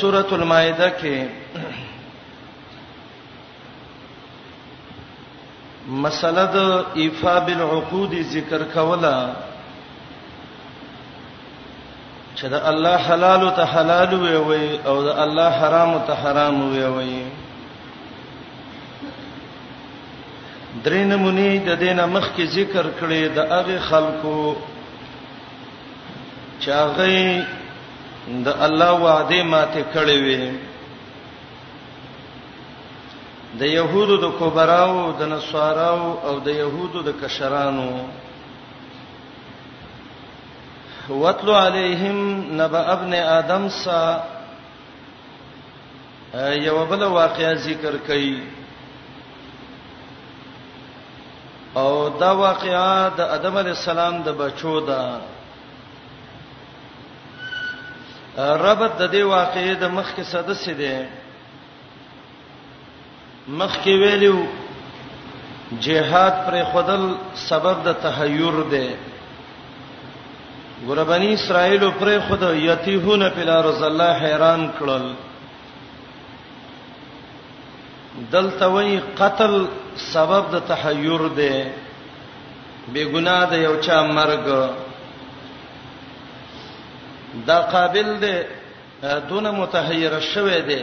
سورۃ المائده کې مسله د ایفا بالعقود ذکر کوله چې د الله حلال ته حلال وي وي او د الله حرام ته حرام وي وي درې نمونې د دینه مخ کې ذکر کړي د هغه خلکو چاغی د الله وعده ماته کړې وي د يهودو د کوبراو د نصاراو او د يهودو د کشرانو وتلو عليهم نبأ ابن ادم سا یو بل واقعا ذکر کړي او دا واقعا د ادم علی السلام د بچو ده ربط د دې واقعې د مخ کې سدسې ده مخکې ویلو جهاد پر خودل سبب د تحیر دی ګور بنی اسرائیل پر خود یتیهون فل ارض الله حیران کړل دلته وی قتل سبب د تحیر دی بے گناہ د یو چا مرګ دا قابل دی دونه متحیر شوه دی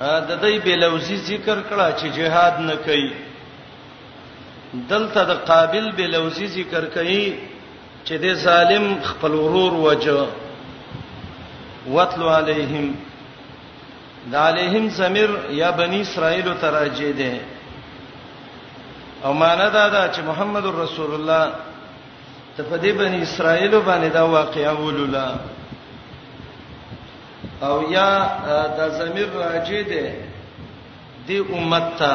د دې بلوزي ذکر کړه چې جهاد نه کوي دلته د قابل بلوزي ذکر کوي چې د ظالم خپل ورور وجه وتلو علیهم د علیهم زمیر یا بنی اسرائیل تراجه ده او معنا دا ده چې محمد رسول الله ته په دې بنی اسرائیل باندې دا واقعا ولولا او یا دا ضمیر راجع دی دی امت ته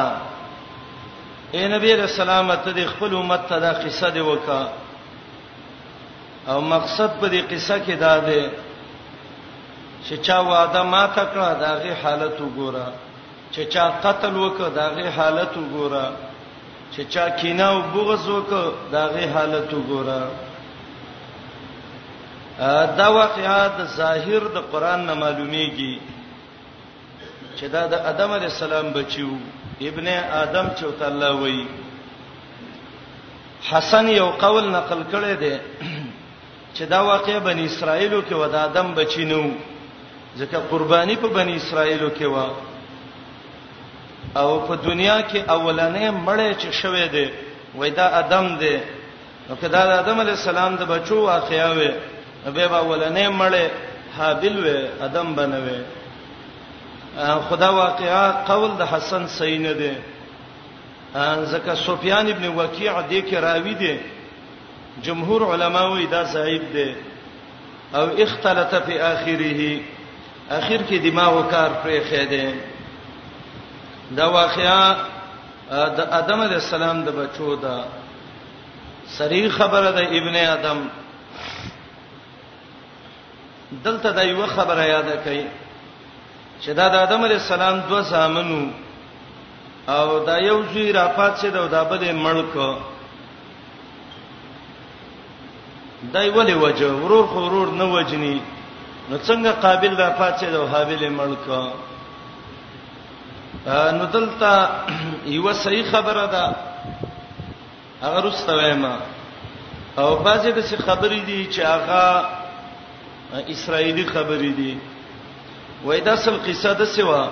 اے نبی علیہ السلام ته د خپل امت ته دا قصه دی وکا او مقصد په دې قصه کې دا دی چې چا وعده ما تکړه داغه حالت وګوره چې چا قتل وکړ د هغې حالت وګوره، چې چا کینه او بغض وکړ د هغې حالت وګوره. دا واقعا د ظاهر د قران نه معلومیږي چې دا د ادم علی السلام بچیو ابن ادم چې تعالی وایي حسن یو قول نقل کړی دی چې دا واقعا بنی اسرائیلو کې و د آدم بچی نه وو ځکه قرباني په بنی اسرائیلو کې و او په دنیا کې اولنې مړې چې شوې ده وای دا آدم ده نو کدا د آدم علی السلام د بچو واقعا وې به به اولنې مړې حابل وې آدم بنوي خدا واقعا قول د حسن صحیح نه ده ځکه سفیان ابن وکیع د کې راوی دی جمهور علما وی دا صاحب دی او اختلط فی اخره اخر کې دماغ کار پرې خېده دا واقعا د ادم علی السلام د بچو دا سری خبره ده ابن ادم دلته دا یو خبره یاد کړئ چې دا د ادم علی السلام دوه زامنو او دا یو زوی راپات شه دا بده ملک دای ولې وجه ورور خو ورور نه وجني نو څنګه قابل را پاتې د هابل ملک نو دلته یو صحیح خبره ده هغه رسته ما او بعضې د څه خبرې دي چې هغه اسرایلی خبرې دي وای دا اصل قصه د څه و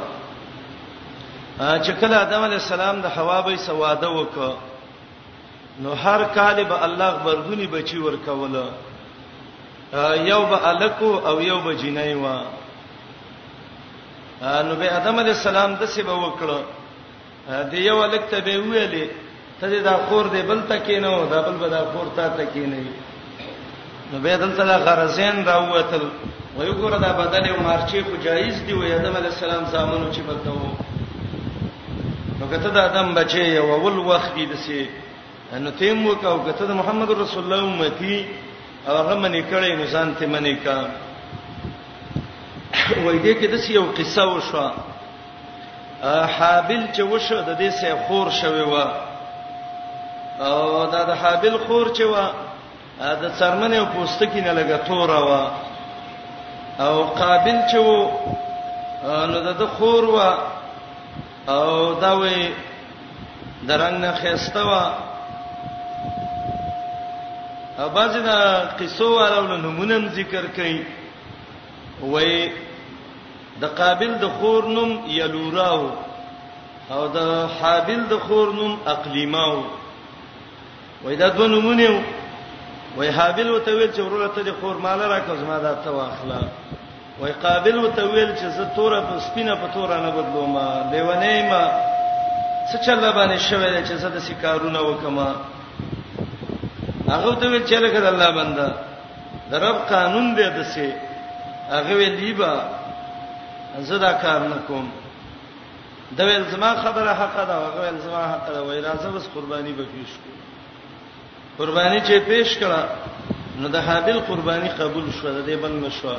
چې کله آدم علی السلام د حوا به سواده وکړه نو هر کال به الله غبرګونی بچی ورکول یو به الکو او یو به جنای و نو به ادم علی السلام د څه به وکړو د یو الک ته به ویلې ته دا خور دې بل تکې نه و دا بل به دا خور ته تکې نه نو به دلته د غرزین راوتل وای ګوره دا بدل او مارچې خو جایز دی وای آدم علی السلام زامنو چې بدو نو کته د آدم بچي یو ول وخت دی دسي نو تیم وکاو کته د محمد رسول الله امتی او هغه منی کړي نو ځان ته منی کا وای دې کې دسي یو قصه وشوه حابل چې وشو د دې سه خور شوی و او دا د حابل خور چې و د څرمنې او پوستکی نه لګه توره و او قابل چې و نو د خور و او دا وې درنګ نه خسته و او بعضی دا قصو والو نمونه ذکر کړي وای د قابل د خور نوم یلوراو او د حابل د خور نوم اقلیماو وای دا دوه نمونه وای حابل وته ویل چې ورور ته د خور مال راکړه زما دا ته واخلا وای قابل وته ویل چې زه توره په سپینه په توره نه بدلوم لیونه ما څه چل باندې شوه چې زه د سکارونه وکما هغه ته ویل چې لکه الله بنده د رب قانون دی د سه هغه ویلی با زدا کار نکوم دا ویل زما خبره حق ده هغه ویل زما حق ده وای راځه بس قرباني به پیش کو قرباني چې پیش کړه نو د حابل قرباني قبول شو د دې بل مشو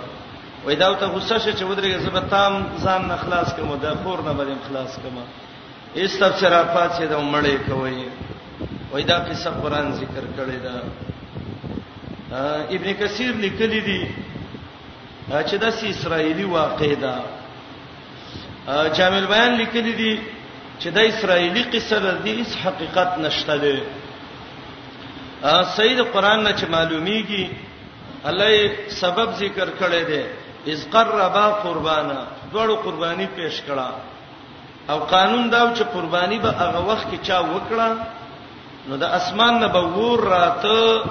وای دا ته غصه شې چې ودرېږي زبتام ځان نه خلاص کمو دا خور نه بلم خلاص کمو استفسرا پاتې دا مړې کوي وای دا قصه قران ذکر کړی دا ابن کثیر لیکلی دی چې دا سی اسرایلی واقع ده جامل بیان لیکلی دی چې دا اسرایلی قصه ده د هیڅ حقیقت نشته ده سید قران نه چې معلومیږي الله سبب ذکر کړی دی اذ قربا قربانا دوړو قربانی پیش کړه او قانون دا و چې قرباني به هغه وخت کې چا وکړه نو د اسمان نه به ور راته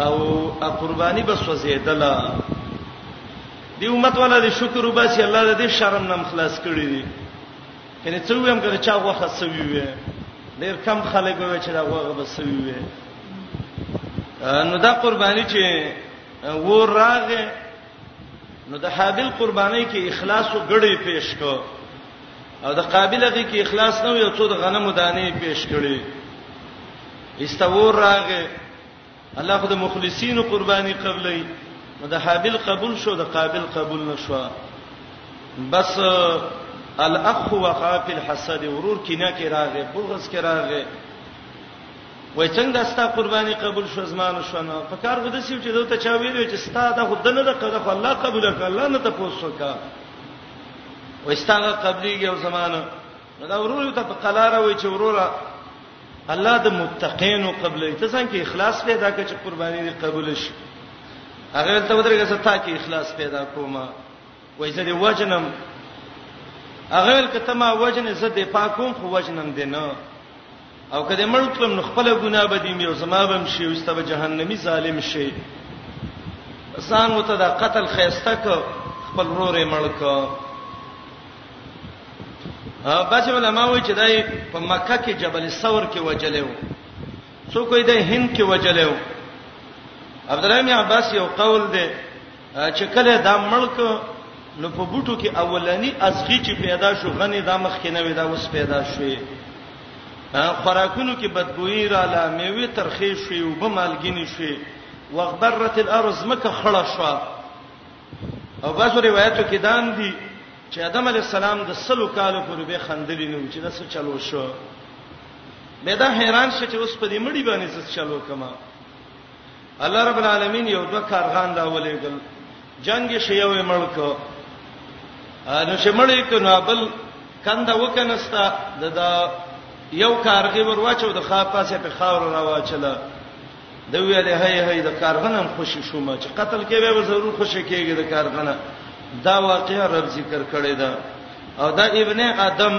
او قرباني به سوځیدله دی امت ولا د شکر وباسي الله د دې شرم نم خلاص کړی دی کله څو ویم کړه چا غوخه سوي وي ډیر کم خلک وي چې دا غوغه به سوي وي نو دا قرباني چې ور راغه نو د حابیل قرباني کې اخلاص او غړي پیش کو او د قابل هغه کې اخلاص نه یو څو د غنمو دانې پیش کړي استور راغه الله خو د مخلصین قرباني قبلې نو د حابیل قبول شو د قابل قبول نشو بس الاخ وقافل حسد ورور کینه کې راغه بغض کې راغه وای څنګه ستا قرباني قبول شو زمانو شونه په کار غو د سیو چې دوته چا ویلو چې ستا د خود نه د قضا خو الله قبول کړ الله نه ته پوسو کا وای ستا قبليږي او زمانو دا ورور ته په قلاره وای چې وروره الله د متقین او قبلې ته څنګه اخلاص پیدا کړي چې قرباني دې قبول شي هغه ته ودرګه ستا کې اخلاص پیدا کوما وای زه دې وجنم هغه کته ما وجنه زه دې پاکوم خو وجنم دې نه او کله مړ کړم نو خپل ګناه به دې مې او زما به شي او استبه جهنمی ظالم شي ځان وته د قتل خيسته ک خپل رورې مړ ک بعض علماء وایي چې دای په مکه کې جبل ثور کې وجلې و څوک یې د هند کې وجلې و عبد الله بن عباس یو قول دی چې کله دا ملک نو په بوټو کې اولنی ازغی چې پیدا شو غنی دا مخ کې نه وې دا اوس پیدا شوې خوراکونو کې بدبوئی را لا میوه ترخې شوې او به مالګینی شوې وغبرت الارض مکه خړه شو او باسو روایتو کې دام دي چې آدم علی السلام د سلو کالو پورې به خندلی نو چې دا څه چلو شو مې دا حیران شې چې اوس په دې مړی باندې څه چلو کما الله رب العالمین یو دوه کارغان راولېګل جنگ شي یو ملک نو چې مړی کنه بل کنده وکنستا د یو کارغي ورواچو د خا پاسه په خاور راواچله د ویلې هي هي د کارغنم خوشی شوم چې قتل کې به ضرور خوشی کېږي د کارغنه دا واقعا رب ذکر کړی دا او دا ابن ادم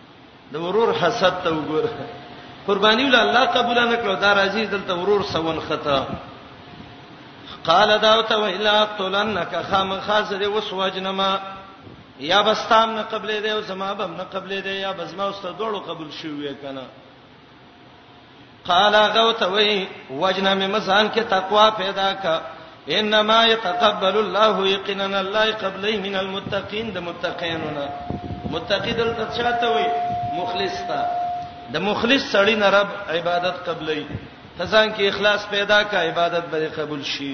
د ورور حسد ته وګور قرباني ول الله قبول نه کړو دا راځي دلته ورور سون خطه قال داوت و الا قتلنك خام خازر وسوجنما یا بستام نه قبلې دی او زما بم نه قبلې دی یا بزما واست دوړو قبول شوې کنه قال غوت وی وجنا می مزان کې تقوا پیدا ک انما يتقبل الله يقينا الله قبلي من المتقين د متقینونه متقی دلته چاته وي مخلص تا د مخلص سړی نه رب عبادت قبلي تزان کې اخلاص پیدا کا عبادت به قبول شي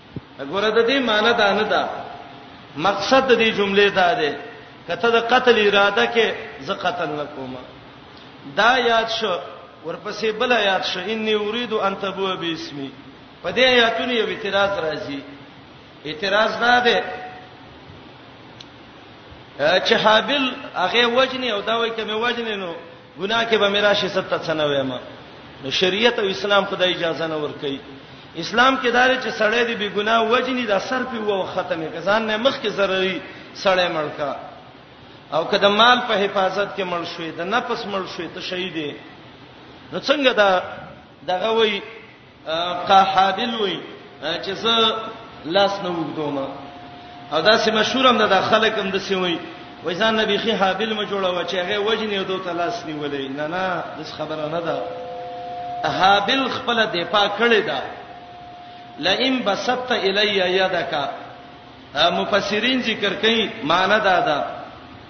ګوره د دې معنی دا نه ده مقصد د دې جملې دا ده کته د قتل اراده کې زه قتل نکوم دا یاد شو ورپسې بل یاد شو انی اريد ان تبو باسمی په دې آیاتونو یو اعتراض راځي اعتراض دا ده چې حابل هغه وجنی او دا وای کمه وجنی نو ګناه کې به میرا شي ست څنګه وایم نو شریعت او اسلام خدای اجازه نه ورکي اسلام کې دار چې سړی دی بی ګناه وجنی د سر په وو ختمه کزان نه مخ کې ضروري سړی مړکا او کله مال په حفاظت کې مړ شوې د نفس مړ شوې ته شهید نو څنګه دا دغه وای قحابل وی چې زه لاس نه وګدوم او دا سه مشهور هم ده خلک هم د سی وی وای ځان نبی خي حابل ما جوړه و چې هغه وجنی او دوت لاس نیولې نه نه د خبره نه ده حابل خپل د پا کړی ده لئن بسطت الی یدک مفسرین ذکر کوي معنی دا ده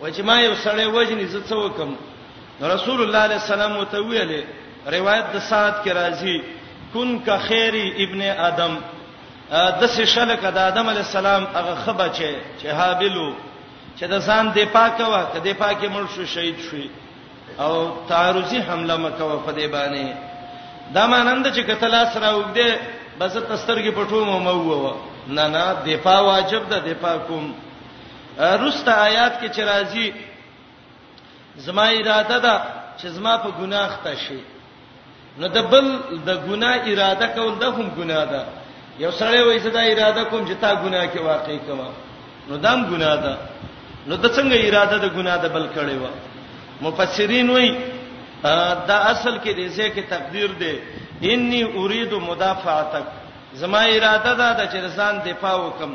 و چې ما یو سړی وجنی زه څه وکم رسول الله علیه السلام وته ویلې روایت د سعد کې راځي کن کا خیری ابن ادم د سې شلک د ادم علی السلام هغه خبره چې چې هابلو چې د ځان دی پاکه وا کده پاکه مړ شو شهید شو او تعرضی حمله مکو په دې باندې دا مانند چې کتل اسره وګده بس تسترګې پټو مو مو وو نه نه دفاع واجب ده دفاع کوم روسته آیات کې چې راځي زما اراده ده چې زما په ګناه ښته شي نو د بل د ګناه اراده کول د هم ګناه ده یو سړی وایي چې دا اراده کوم چې تا ګناه کې واقع کما نو دام ګناه ده نو د څنګه اراده د ګناه ده بل کړي و مفسرین وایي دا اصل کې د ځای کې تقدیر دی انی اريد مدافعتک زما اراده ده چې رسان دفاع وکم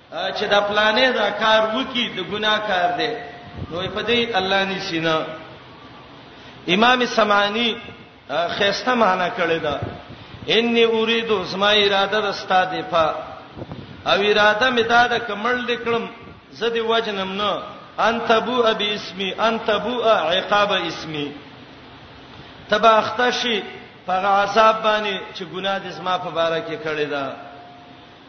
چې دا پلانې دا کار وکي د ګناه کار دی نو په دې الله نشي نه امام سمعانی خيسته معنا کړی دا انی اريد زما اراده د استاد په او اراده مې دا د کمل لیکلم زه دې وجنم نه ان تبو ابي اسمي ان تبو عقاب اسمي تبا اختشي په عذاب باندې چې ګناه دې زما په باره کې کړی دا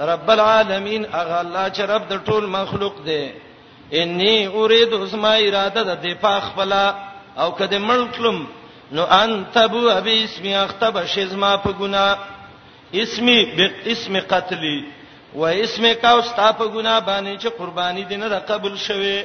رب العالمین اغه الله چې رب د ټول مخلوق دی انی اريد اسما اراده د دفاع خپل او کده ملکلم نو ان تبو ابي اسمي اختب شزما په ګنا اسمي اسم قتلي و اسم کا او ستا په ګنا باندې چې قرباني دینه د قبول شوه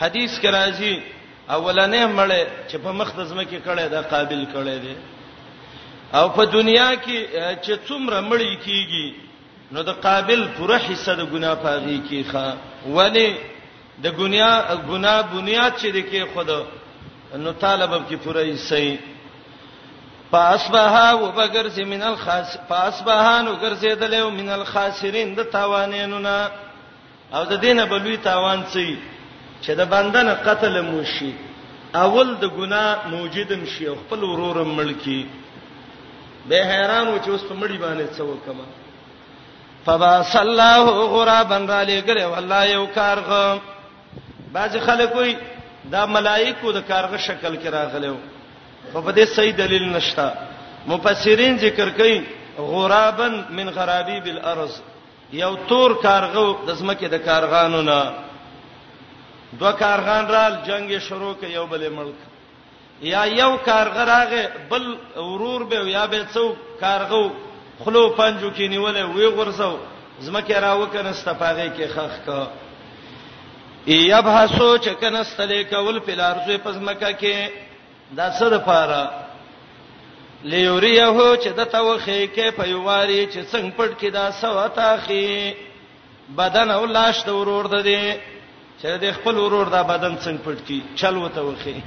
حدیث کې راځي اولنې مړې چې په مخ د زمکه کړه دا قابل کړه دی او په دنیا کې چې څومره مړی کیږي نو د قابل پوره حصہ د ګناه پاږي کیخه ولی د ګناه ګناه بنیاد چې د کې خود نو طالب کې پوره حصہ فاصبها وبغرز من الخاس فاصبهان وغرزیدل من الخاسرین د تاوانینو نه او د دینه بلوي تاوان څه چې د بندنه قتل مو شي اول د ګنا موجدم شي او خپل ورورم ملکی به حیران و چې اوس په مړی باندې څه وکما فبا صلی الله غرابا را لګره والله یو کارغه بعض خلک وي دا ملائکو د کارغه شکل کې راغلو خو په دې صحیح دلیل نشته مفسرین ذکر کوي غرابا من غرابی بالارض یو تور کارغه د ځمکې د کارغانو نه دوه کارغان رال جنگ شروع ک یو بل ملک یا یو کارغه راغه بل ورور به یا به څو کارغه خلو پنجو کې نیولې وی غرزو زمکه راوکنه ستپاغه کې خخ کا یبحثو چکنستلې کول په لارځه پزمکه کې دا څه لپاره لیوریه چې د توخې کې په یواري چې څنګه پټ کې دا سوتا خي بدن او لاش د ورور د دې چې د خپل ورور دا بدن څنګه پټ کی چل وته وخی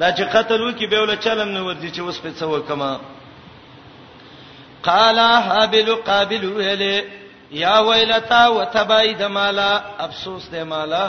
دا چې قتل وکي به ول چلم نه ورځي چې اوس په څه وکما قال هابل قابل ویل یا ویلتا وتبای د مالا افسوس د مالا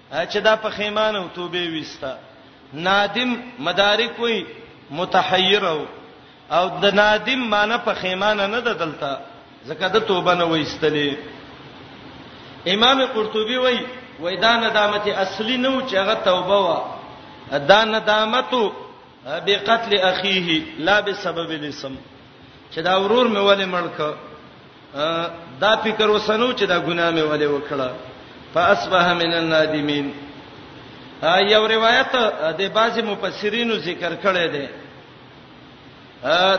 چې دا پخیمان او توبه وستا نادم مدارک وی متحیر او او د نادم معنی پخیمان نه د دلته زکه د توبه نه وېستلې امام قرطبي وای وای دا ندامت اصلي نه و چې هغه توبه و دا ندامت به قتل اخیه لا به سبب الاسم چې دا ورور مې ولې مړ ک دا فکر وسنو چې دا ګناه مې ولې وکړه فاصبح من النادمین یو روایت د بعضی مفسرینو ذکر کړی دی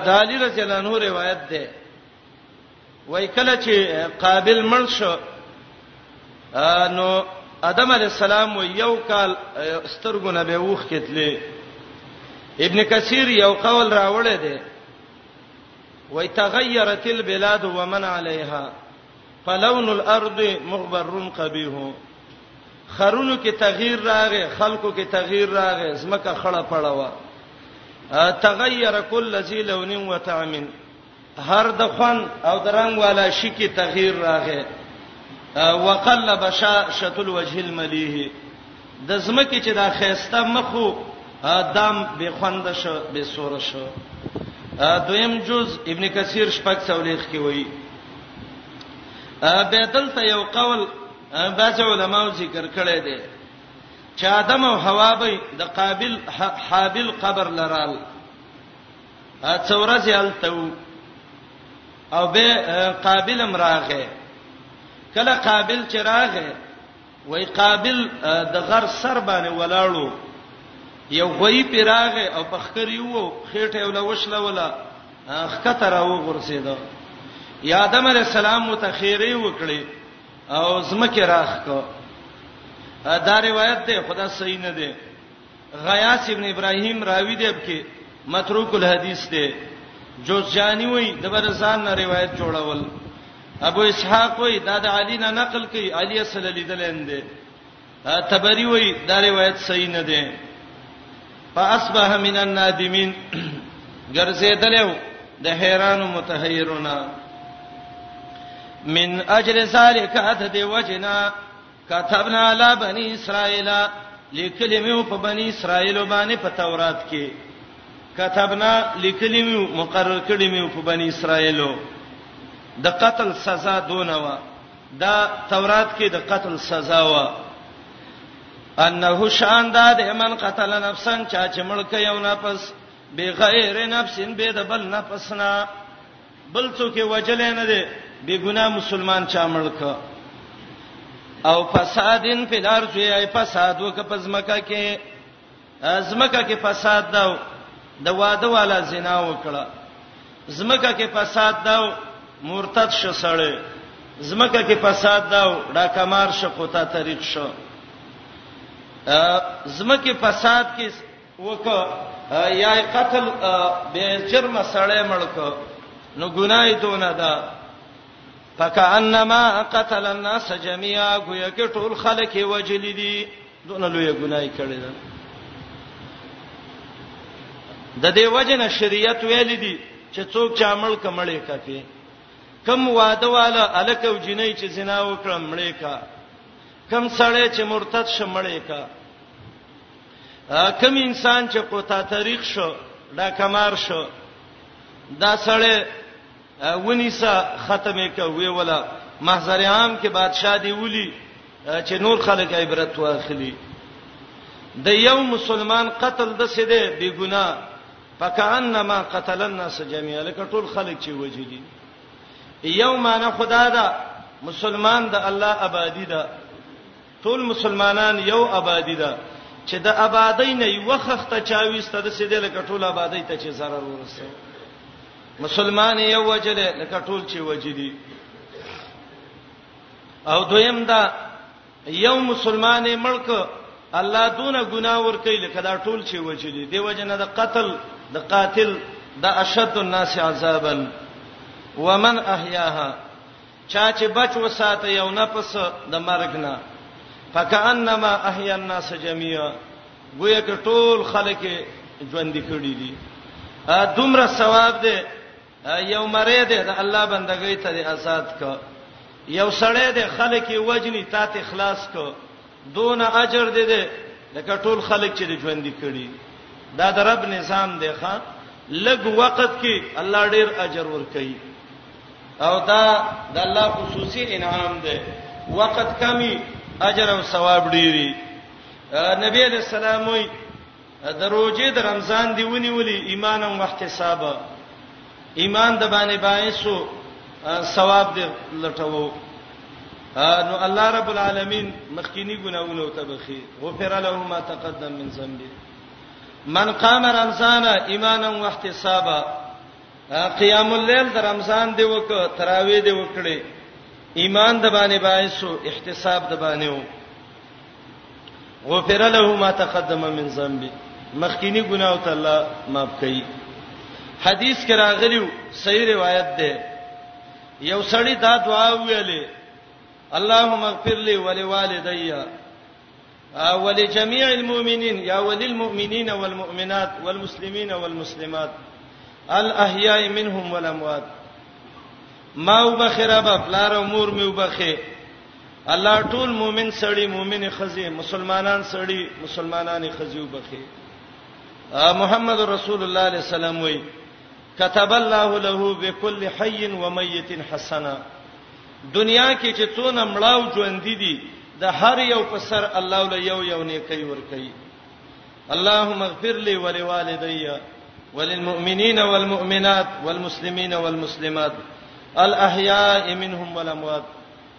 د علی رضی الله عنه روایت ده وای کله چې قابل مړ شو نو ادم علی السلام و یو کال سترګونه به وښ کتلې ابن کثیر یو قول راوړی دی وای تغیرت البلاد ومن علیها فلون الارض مغبر قبیح خرونو کې تغییر راغی خلکو کې تغییر راغی زمکه خړه پړه و تغیر کل ذی لون و طعم هر د خوند او د رنګ والا شي کې تغییر راغی وقلب شاشه الوجه المليه د زمکه چې دا خيسته مخو دام به خوند شو به سور شو دویم جز ابن کثیر شپږ څولېخ کې وایي به دلته یو قول بعض علماو ذکر کړی دی چې آدم او حوا به د قابل حابل قبر لرال څو ورځې هلته وو او به قابل هم راغی کله قابل چې راغی وای قابل د غر سر باندې ولاړو یو غوی پیراغه او پخکر یو خېټه ولا وشله ولا خکته راو غرسیدو یا آدم علی السلام متخیری وکړي او زمکه راخ کو دا روایت ده خدا صحیح نه ده غیاث ابن ابراهیم راوی دی بکې متروک الحدیث دی جوزجانی وای د برزان نه روایت جوړول ابو اسحاق وای دا د علی نه نقل کوي علی صلی الله علیه دی تبری وای دا روایت صحیح نه دی فاصبح من النادمین ګرځیدلو د حیران او متحیرونه من اجل ذالک اته دی وجنا كتبنا علی بنی اسرائیل لیکلی میو په بنی اسرائیل باندې په تورات کې كتبنا لیکلی میو مقرر کړی میو په بنی اسرائیل د قتل سزا دونه و دا تورات کې د قتل سزا و انه شان دا د من قتل نفسا چا چې ملک یو نفس بغیر نفس به د بل نفسنا بل څوک وجل نه دی بی ګناه مسلمان چا ملک او فسادن فی الارض ای فساد وک پزمکه کې ازمکه کې فساد دا د واده والا زنا وکړه زمکه کې فساد دا مرتد شسړې زمکه کې فساد دا ډاکمار شقوتا طریق شو زمکه فساد کې وک یا قتل به جرم سړی مړک نو ګناي دونه ده فکانما قتل الناس جميعا ګویا کې ټول خلک وجل دي دونه لوی ګناي کړی ده د دې وجنه شریعت ویل دي چې څوک چې عمل کمړې کوي کم واده والا الک او جنې چې زنا وکړه مړې کا کم سړی چې مرتد شمړې کا کوم انسان چې قطع طریق شو دا کمار شو دا سړی ونیسه ختمه کوي ولا محضر عام کې بادشاہ دی ولي چې نور خلک عبرت واخلي د یو مسلمان قتل د څه دی بی ګنا فکانما قتل الناس جميعا لکه ټول خلک چې وجدي یو معنی خدا دا مسلمان د الله آبادی ده ټول مسلمانان یو آبادی ده چې د آبادی نه یو خخته چاويسته د سیده لکه ټول آبادی ته چې zarar ورسه مسلمان یو وجل لکه ټول چې وجلی او دویم دا یو مسلمان ملک الله دونه ګناه ور کوي لکه دا ټول چې وجلی دی وجنه د قتل د قاتل د اشد الناس عذابا ومن احیاها چا چې بچ وساته یو نفس د مرګ نه فکانما احیا الناس جميعا گویا ک ټول خلک ژوند کړي دي دومره ثواب دی یو مری دی د الله بندګۍ ته آزاد ک یو سړی دی خلک وجنی تا ته خلاص ک دون اجر دی دی لکه ټول خلک چې ژوند کړي دا د رب نظام دی ښا لګ وخت کې الله ډیر اجر ورکړي او دا د الله خصوصي انعام دی وخت کمی اجر او ثواب ډیری نبی علیہ السلام وی د روزې د رمضان دی ونی ولی ایمان او احتساب ایمان د باندې باعثو ثواب دی لټوو نو الله رب العالمین مخکینی ګناونه او تبخی غفر له ما تقدم من ذنبه من قام رمضان ایمانا واحتسابا قیام الليل د رمضان دی وک تراوی دی وکړي ایمان د باندې باعثو احتساب د باندې وو غفر له ما تقدم من ذنبي مخکینی ګناو ته الله معاف کړي حدیث کې راغلی صحیح روایت ده یو سړی دا دعا ویلې اللهم اغفر لي ولوالدي ولجميع المؤمنين يا وللمؤمنين والمؤمنات والمسلمين والمسلمات الاحياء منهم والاموات ما وبخره به پلار او مور می وبخه الله ټول مؤمن سړی مؤمن خزی مسلمانان سړی مسلمانان خزی وبخه محمد رسول الله علیه السلام وی كتب الله له بكل حي وميت حسنا دنیا کې چې څونه مړاو ژوند دي د هر یو په سر الله ول یو یو نیکي ور کوي اللهم اغفر لي ولوالدي وللمؤمنين والمؤمنات والمسلمين والمسلمات الاحياء منهم والاموات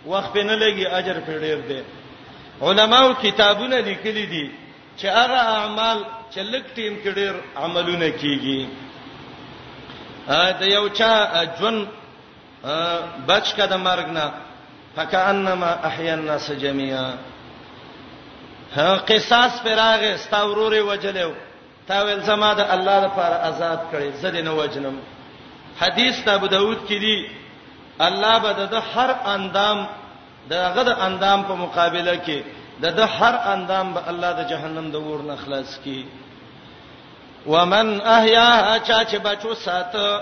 وخت نه لګي اجر په ډیر دی علماو کتابونه لیکلي دي چې هغه اعمال چې لک ټیم کې ډیر عملونه کیږي دا یو چا ژوند بچ کده مرګ نه فکانما احیا الناس جميعا قصاص پر هغه ستاوروري وجلو تا ویل زما د الله لپاره آزاد کړي زده نه وجنم حدیث ته ابو داود کې دی الله به د هر اندام دغه د اندام په مقابله کې د د هر اندام به الله د جهنم د ور نه خلاص کی ومن احیا چا چې بچو ساته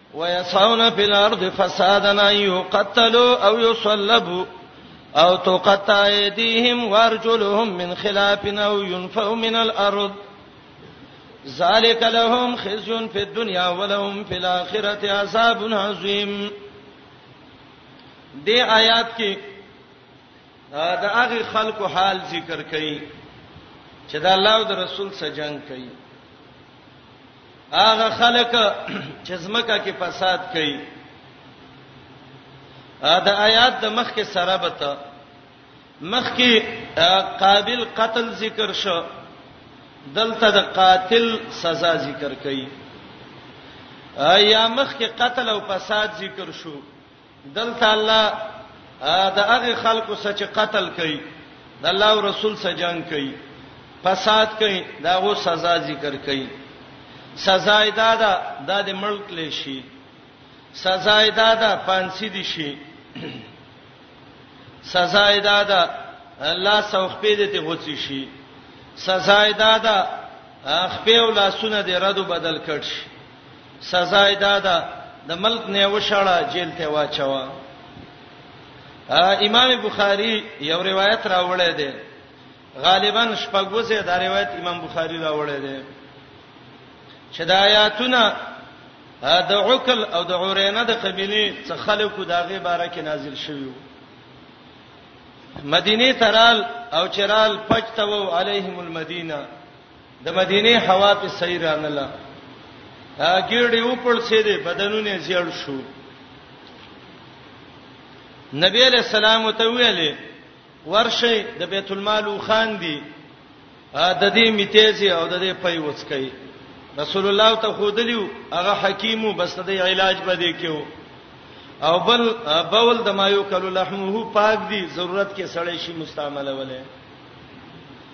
ويسعون في الارض فسادا يقتلوا او يصلبوا او تقطع ايديهم وارجلهم من خلاف او ينفوا من الارض ذالک لهم خزي في الدنيا ولهم في الاخره عذاب عظيم دې آیات کې دا هغه خلکو حال ذکر کړي چې دا الله او رسول سره جنگ کوي هغه خلک چې زمکه کې فساد کوي دا آیات د مخ کې سره بته مخ کې قابل قتل ذکر شو دلته د قاتل سزا ذکر کړي یا مخ کې قتل او فساد ذکر شو دلته الله د هغه خلکو سره چې قتل کوي د الله او رسول سره جنگ کوي فساد کوي دا غو سزا ذکر کوي سزا ادا ده د دې ملک لشي سزا ادا ده پانسی دي شي سزا ادا ده الله سوخ په دې ته غوڅی شي سزا ادا ده خپل لاسونه دې ردو بدل کړ شي سزا یې دا ده د ملک نه وشړه جیل ته واچوا امام بخاری یو روایت راوړی دی غالبا شپږوځه دا روایت امام بخاری راوړی دی چې د آیاتونه د عقل او د عورینه د قبیله څخه خلکو داغه باره کې نازل شوی مدینه ترال او چرال پجتو علیهم المدینه د مدینه هوا په سیر رانله ګیړې وپړ سي دي بدنونه زیړ شو نبی علیہ السلام ته ویلې ورشه د بیت المال خان دی د دې میتیزي او د دې پي وڅکي رسول الله ته خودلیو هغه حکیمو بس د علاج بده کېو او بل بول د مایو کلو لحمه پاک دی ضرورت کې سړی شي مستعمله ولې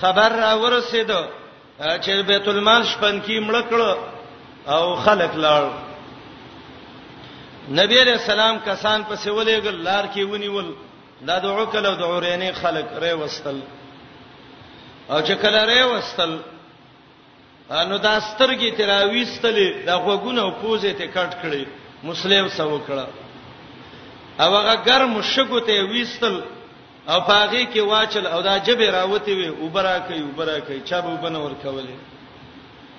خبر را ورسید چې بیت المال شپن کې مړ کړ او خلک لاړ نبی علیہ السلام کسان پسې ولېګل لار کې ونیول دا د عقل او د اورینې خلک ری وستل او چې کله ری وستل نو دا سترګې تراويستلې د غوګونه او پوزې ته کټ کړې مسلم سو وکړه او هغه ګرم شګو ته ویستل او پاغي کې واچل او دا جبه راوتی وي وبرا کوي وبرا کوي چا به بنور کولې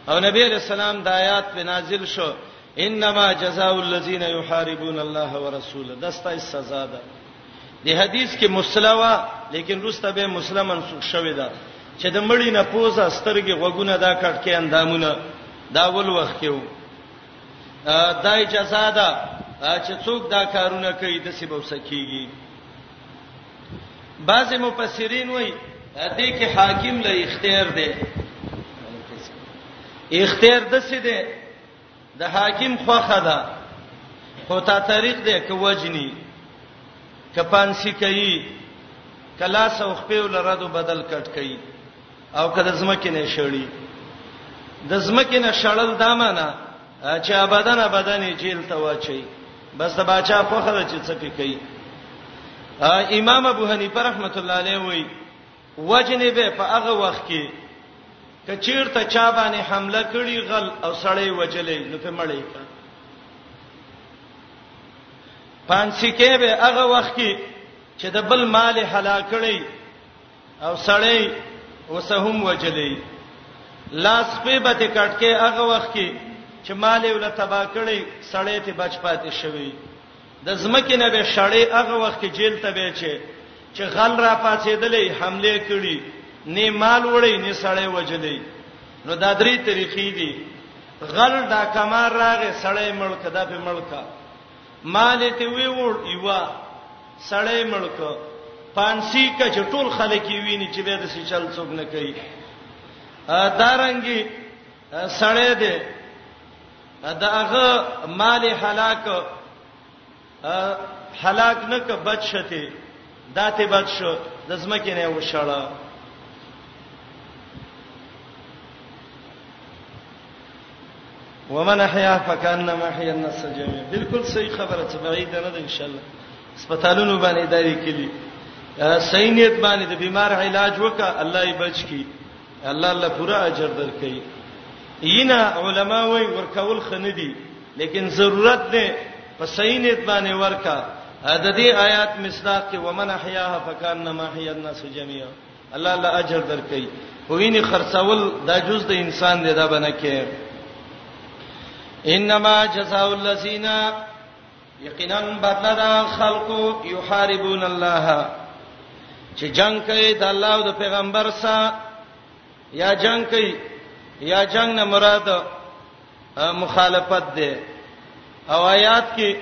او نبی رسول الله د آیات په نازل شو انما جزاء الذين يحاربون الله ورسوله دسته سزا ده د حدیث کې مصلا وا لیکن روسته به مصلا منسوخ شوې ده چې د مړی نه پوزه سترګې غوګونه دا کټ کې اندامونه دا ول وخت کې وو دا اجازه ده چې څوک دا کارونه کوي د سی بوسکیږي بعض مفسرین وایي دې کې حاکم له اختیار دی اختیار د څه دی د حاکم خوخه ده خو تا طریق دی ک وجنی ک پانسی کوي کلا سو خپل لردو بدل کټ کوي او کله زمکه نه شړی د زمکه نه شړل دامنه چې ابدان ابدان جیل ته واچي بس د باچا خوخه ده چې څه پی کوي امام ابو حنیفه رحمۃ اللہ علیہ وایي وجنه به په هغه وخت کې کچیر ته چا باندې حمله کړي غل او سړی وجلې نو په مړی کا پانسی کې به هغه وخت کې چې د بل مال هلاک کړي او سړی وسهم وجلې لاس په بته کټکه هغه وخت کې چې مال ول تبا کړي سړی ته بچ پاتې شوی د ځمکې نه به شړې هغه وخت کې جیل ته به چې چې غل را پاتېدلې حمله کړي نه مال وړي نه سړې وجلې نو دا درې طریقې دي غل دا کمار راغې سړې ملک دا په ملکا مال ته وی وړ ایوا سړې ملک پانسی کا چې ټول خلک ویني چې به د سې چل څوک نه کوي دارنګي سړی دی دا هغه مال هلاک هلاک نه ک بچ شته داته بچ شو د زمکه نه وشړه ومن احیا فکانما احیا الناس جميعا بالکل صحیح خبره چې بعید نه ده ان شاء الله سپیټالونو باندې دایې کلی صحیح نیت باندې د بیمار علاج وکړه الله یې بچ کی الله الله پورا اجر درکړي ینا علما وای ورکول خنه دي لیکن ضرورت نه په صحیح نیت باندې ورکا د دې آیات مصداق کې ومن احیاها فکانما حی الناس جميعا الله الله اجر درکړي ویني خرڅول دا جز د انسان دی دا بنه کې انما جزاء الذین یقینا بدلا دا خلقو یحاربون الله چې جنگ کوي د الله او د پیغمبر سره یا جنگ کوي یا جنگ نه مراد مخالفت ده او آیات کې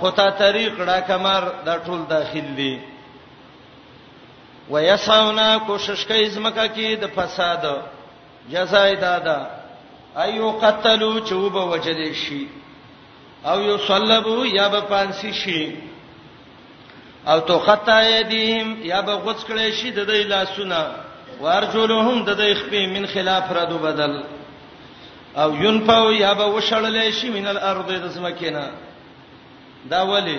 قطع طریق ډا کمر دا ټول داخل دي ويسعونا کوشش کوي زمکه کې د فساد جزاء دادا ايو قتلوا چوب وجل شي او یو صلبو یا به پانسی شي او تو خطا یدیم یا به غوڅ کړي شي د دې لاسونه وارجلهم د دې خپې من خلاف ردو بدل او ينفو یا به وشړلې شي من الارض د سمکینا دا ولی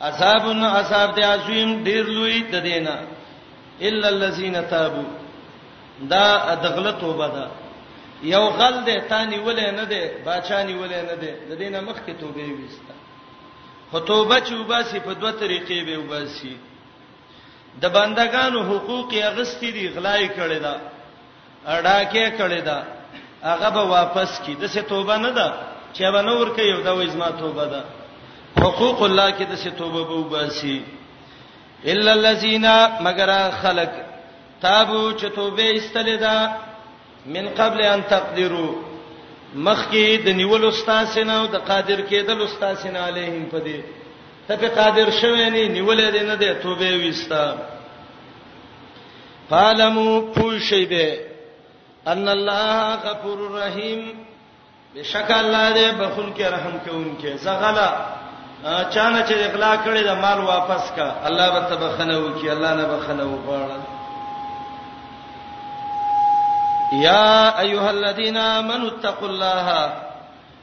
عذاب نو عذاب دی عظیم ډیر لوی د دینه الا الذين تابوا دا دغله توبه ده یو غل ده تانی ولې نه ده بچانی ولې نه ده د دینه مخ کې توبه وسته خو توبه چې وباسي په دوه طریقې به وباسي د بندگانو حقوق یې غستی دي غلای کړی دا اډاکه کړی دا هغه به واپس کی د څه توبه نه ده چې به نور کې یو دا وې زما توبه ده حقوق الله کې د څه توبه به وباسي الا الذين مگر خلق تابو چې توبه استلې ده من قبل ان تقدروا مخکې د نیول استاد سينه او د قادر کېدل استاد سينه عليهم پدې ته په قادر شوه نه نیولې دې نه ده توبه وستا فعلمو پوښی به ان الله غفور رحیم بشک الله دې بخون کې رحم کوونکې زغلا چانه چې اغلا کړی دا مال واپس کا الله به تبخنه وکي الله نه بخنه وغواړي یا ایها الذین آمنوا اتقوا الله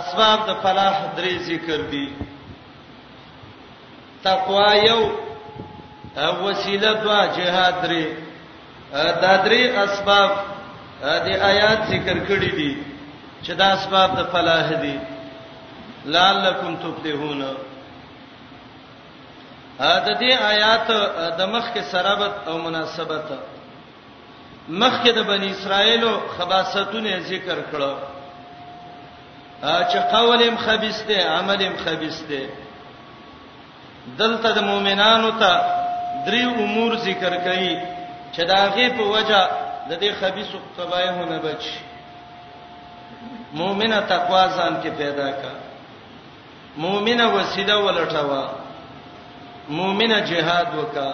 اسباب د فلاح درې ذکر دي تقوا یو او وسیله دوا جهاد درې دا درې اسباب د آیات ذکر کړی دي چې دا اسباب د فلاح دي لعلکم تفلحون دا دې آیات د مخ کې سرابت او مناسبت مخکې د بنی اسرائیل خباستونه ذکر کړو چې قولم خبيسته عملم خبيسته دلته د مؤمنانو ته درې امور ذکر کړي چې داغه په وجه د دې خبيسو قبایحونه بچي مؤمنه تقوا ځان کې پیدا کړه مؤمنه وسیله ولټوه مؤمنه جهاد وکا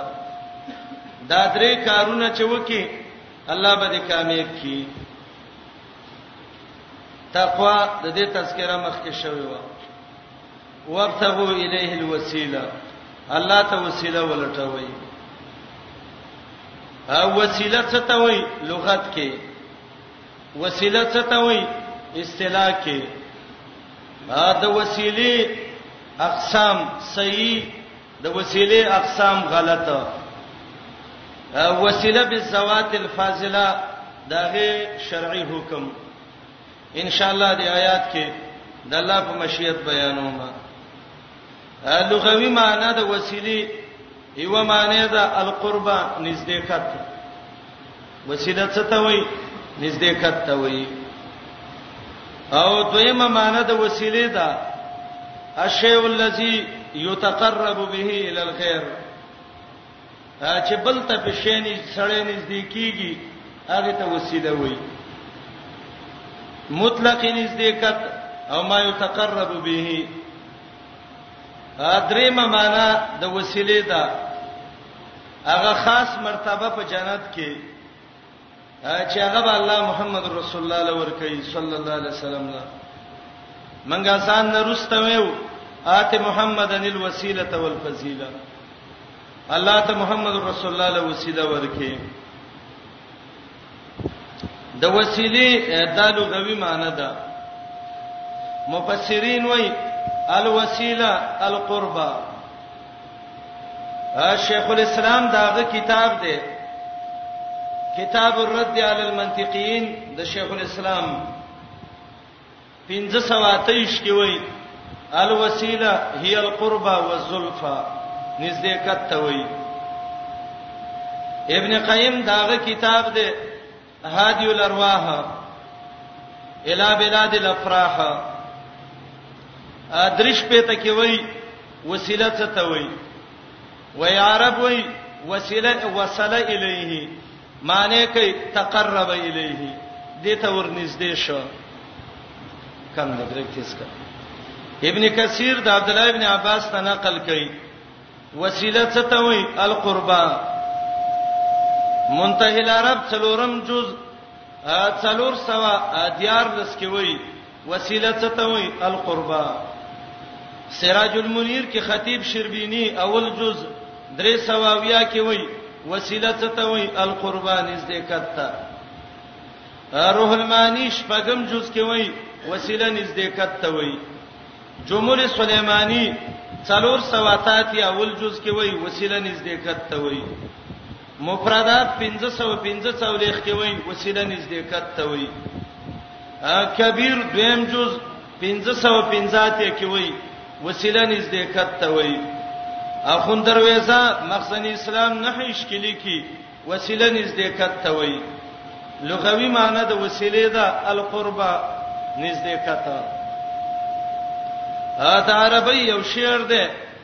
دا درې کارونه چې وکي الله به دې کامیاب کړي تقوا د دې تذکرہ مخکې شوی و وابتغوا الیه الوسیله الله ته وسیله ولټوي او وسیله څه ته وایي لغت کې وسیله څه ته وایي اصطلاح کې د وسیلې اقسام صحیح د وسیلې اقسام غلط وسیله بالذوات الفاضله دغه شرعي حکم ان شاء الله د آیات کې د الله په مشیت بیانوم لغوي معنی د وسیلې یوه معنی ده القربا نزدېکت وسیله څه ته وایي نزدېکت ته وایي او دویمه معنی د وسیلې ده الشیء الذی یتقرب به الی الخير چې بل ته په شینې سړې نږدې کیږي هغه ته وسیله وایي مطلق نزدېکت او ما یتقرب به دریمه معنا د وسیله ده هغه خاص مرتبه په جنت کې چې هغه به الله محمد رسول الله لور کوي صلی الله علیه وسلم له منګه ځان نه رستویو آت محمدن الوسیله والفضیله الله ته محمد رسول الله له وسیله ورکه د وسیلې د لغوي معنی ده مفسرین وایي الوسیله القربا شیخ الاسلام داغه کتاب دی کتاب الرد علی المنطقین د شیخ الاسلام پنځه سوه اته ویشت کې وایي الوسیله هی القربه والزلفه نزدېکت ته وایي ابن قیم داغه کتاب دی هادی الارواح الی بلاد الافراح درش په ته کې وایي وسیله څه ته وایي وای عرب وایي وسیله وصله الیه معنی کوي تقرب الیه دې ته ورنږدې شو کم نه درې تیز کا ابن کثیر د عبد الله ابن عباس ته نقل کوي وسیله څه ته وایي القربا منتهی العرب څلورم جز څلور سوا دیار لس کې وایي وسیله څه ته وایي القربا سراج المنیر کې خطیب شربینی اول جز درې سواویا کې وایي وسیله څه ته وایي القربا نږدې کته روح المانی شپږم جز کې وایي وسیله نږدې کته وایي جمهور سليماني څلور سواتات یا اول جز کې وایي وسیله نږدې کته وایي مفردات پنځه سوه پنځه څلوېښت کې وایي وسیله نزدېکت ته وایي. کبیر دویم جز پنځه سوه پنځه اتیا کې وایي وسیله نزدېکت ته وایي. اخون درویزه مخزن اسلام نهه عشق کې لیکي وسیله نزدېکت ته وایي. لغوي معنی د وسیلې ده القربه نزدېکت. دا عربی یو شعر دی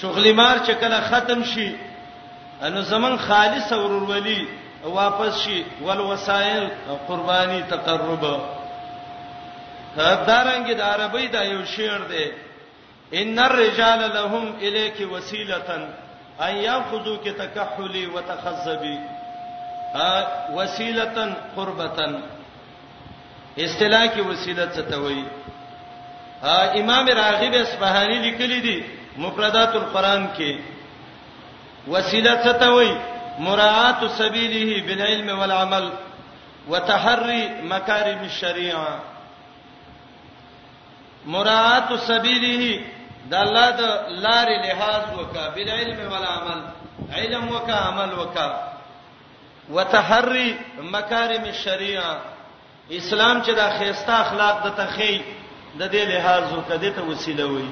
چغلی مار چې کله ختم شي انو زمون خالص ورورولي واپس شي ول وسایل قرباني تقرب دارنګ د عربی دا یو شعر دی ان الرجال لهم الیک وسیله ان یاخذوک تکحلی وتخذبی وسیله قربتن اصطلاح کې وسیله څه ته وایي امام راغب اصفهاني لیکلی دی مفردات القرآن کې وسیله څه ته وایي مراعات سبیله بالعلم والعمل وتحري مکارم الشریعه مراعات سبیله د الله د لارې لحاظ وکا بالعلم والعمل علم وکا عمل وکا وتحري مکارم الشریعه اسلام چې دا خيسته اخلاق د تخی د دې لحاظ وکړه ته وسیله وي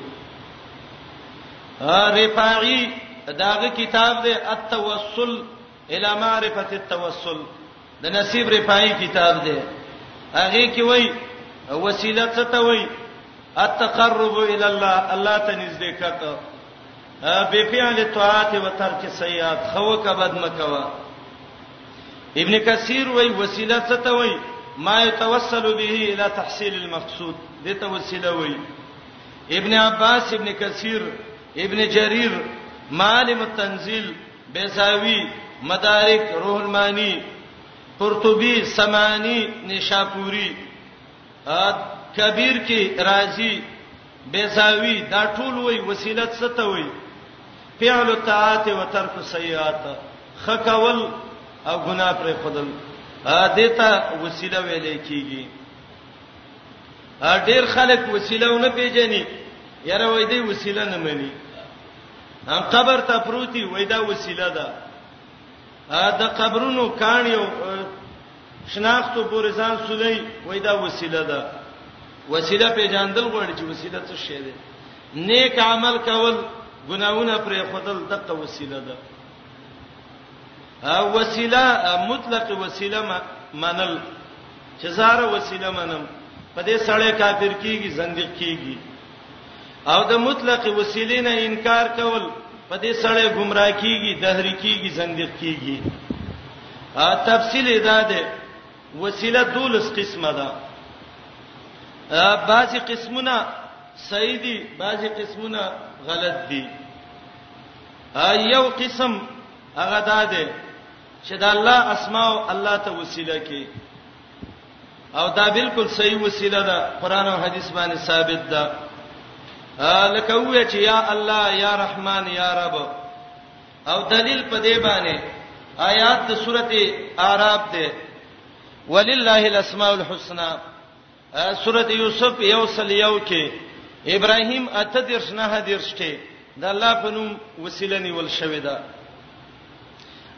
رفاعي داغه کتاب دی التوسل الی معرفه التوسل د نصیب رفاعي کتاب دی هغه کې وای وسیله څه ته وای التقرب الى الله الله ته نږدې کته به فعل طاعات و ترک سیئات خو کا بد مکوا ابن کثیر وای وسیله څه ته وای ما يتوسل به الى تحصيل المقصود دته وسیله وای ابن عباس ابن کثیر ابن جرير معالم التنزيل بیزاوی مدارک روح المانی قرطبی سمانی نشاپوری کبیر کې رازی بیزاوی دا ټول وای وسیله څه ته وای فعل الطاعات وترک السیئات خکول او ګناه پر خدل دیتا وسیله ویلې کیږي ډیر خلک وسیله نه پیژني یاره وای دی وسیله نه مني ان قبر ته پروتي وای دا وسیله ده دا قبرونو کانیو شناختو پورې ځان سولې وای دا وسیله ده وسیله پیژاندل غواړي چې وسیله څه شی ده نیک عمل کول ګناونه پرې خدل دغه وسیله ده او وسیله مطلق وسیله منل چې زاره وسیله منم په دې سړی کافر کیږي زندګ کیږي او د مطلق وسیلې نه انکار کول په دې سړی گمراه کیږي دهری کیږي زندق کیږي ا تفصیل ادا ده وسیله دولس قسمه ده بعضی قسمونه صحیح دي بعضی قسمونه غلط دي یو قسم هغه ده چې د الله اسماء او الله ته وسیله کې او دا بالکل صحیح وسیله ده قران او حدیث باندې ثابت ده لکه وې چې یا الله یا رحمان یا رب او دلیل په دې باندې آیات د سورته اعراف ده ولله الاسماء الحسنى سورته یوسف یو سل یو کې ابراهیم اته درس نه حدیث کې د الله په نوم وسیله نیول شوې ده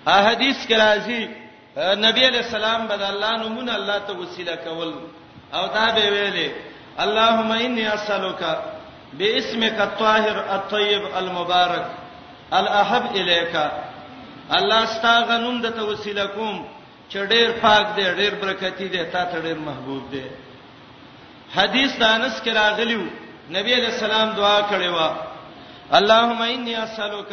ا حدیث کې راځي نبی علیہ السلام بد الله نمونه الله ته وسیله کول او دا به ویلې اللهم انی اسالک باسمک الطاهر الطیب المبارک الاحب الیک الله ستاسو نوم د توسیل کوم چې ډیر پاک دی ډیر برکتی دی تا ته ډیر محبوب دی حدیث د انس کې راغلیو نبی علیہ السلام دعا کړې و اللهم انی اسالک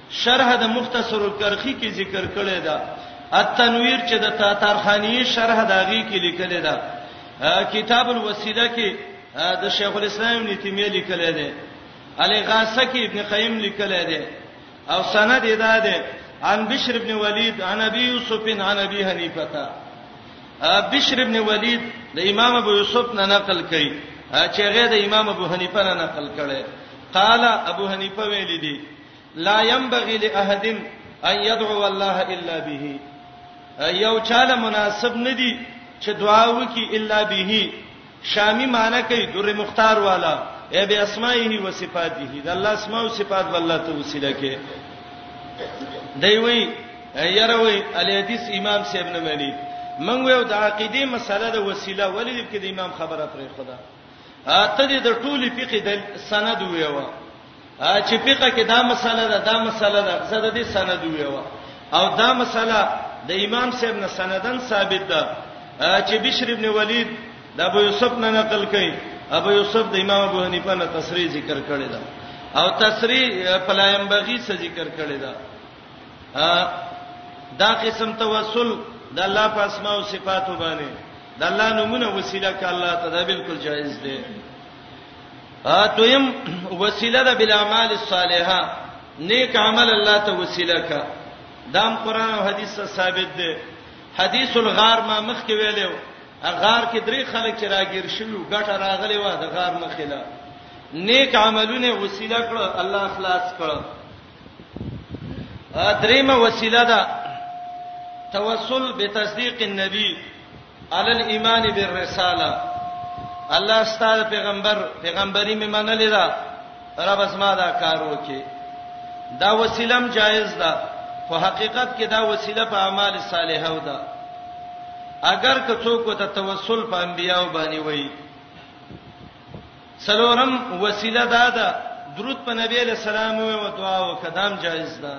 شرح د مختصر الکرخی کې ذکر کړی دا التنویر چې د تاتارخانی شرح داږي کې لیکل دا کتاب الوسیله کې د شیخ الاسلام ابن تیمیه لیکل دی الاغاثه کې ابن قیم لیکل دی او سند ادا دی عن بشر ابن ولید عن ابي يوسف عن ابي حنيفه تا بشر ابن ولید د امام ابو یوسف نه نقل کړي چې هغه د امام ابو حنیفه نه نقل کړي قال ابو حنیفه ویل دي لا ينبغي لاحد ان يدعو الله الا به یو چاله مناسب ندی چې دعا وکي الا به شامی معنی کوي در مختار والا ای به اسماءه و صفاته د الله اسماء او صفات والله ته وسیله کې دی وی یروي الیدیس امام صاحب نه مانی منګو یو د عقیده مسله د وسیله ولې د امام خبره پرې خدا ته دې د ټولي فقې د سند ویوا چې فقہ کې دا مسله ده دا مسله ده زه د دې سند ویوا او دا مسله د امام صاحب نه سندن ثابت ده چې بشر ابن ولید د ابو یوسف نه نقل کړي ابو یوسف د امام ابو حنیفه نه تصریح ذکر کړی ده او تصریح پلایم بغی څخه ذکر کړی ده دا قسم توسل د الله په اسماء او صفاتو باندې د الله نومونه وسیله ک الله ته دا بالکل جایز دی ا دویم وسیله د بل اعمال الصالحه نیک عمل الله ته وسیله ک دام قران او حدیث سره ثابت دی حدیث الغار ما مخ کې ویلو غار کې درې خلک چې راګیر شلو ګټه راغلی و د غار مخې له نیک عملونه وسیله کړ الله خلاص کړ دریمه وسیله ده توسل بتصدیق النبی علی الايمان بالرساله الله ستاسو پیغمبر پیغمبري مې منلې ده رب اسما دا کار وکي دا وسیلم جایز ده خو حقیقت کې دا وسیله په اعمال صالحه ده اگر که څوک ته توسل په انبیاو باندې وایي څلورم وسیله دا ده درود په نبی له سلام او دعا او قدم جایز ده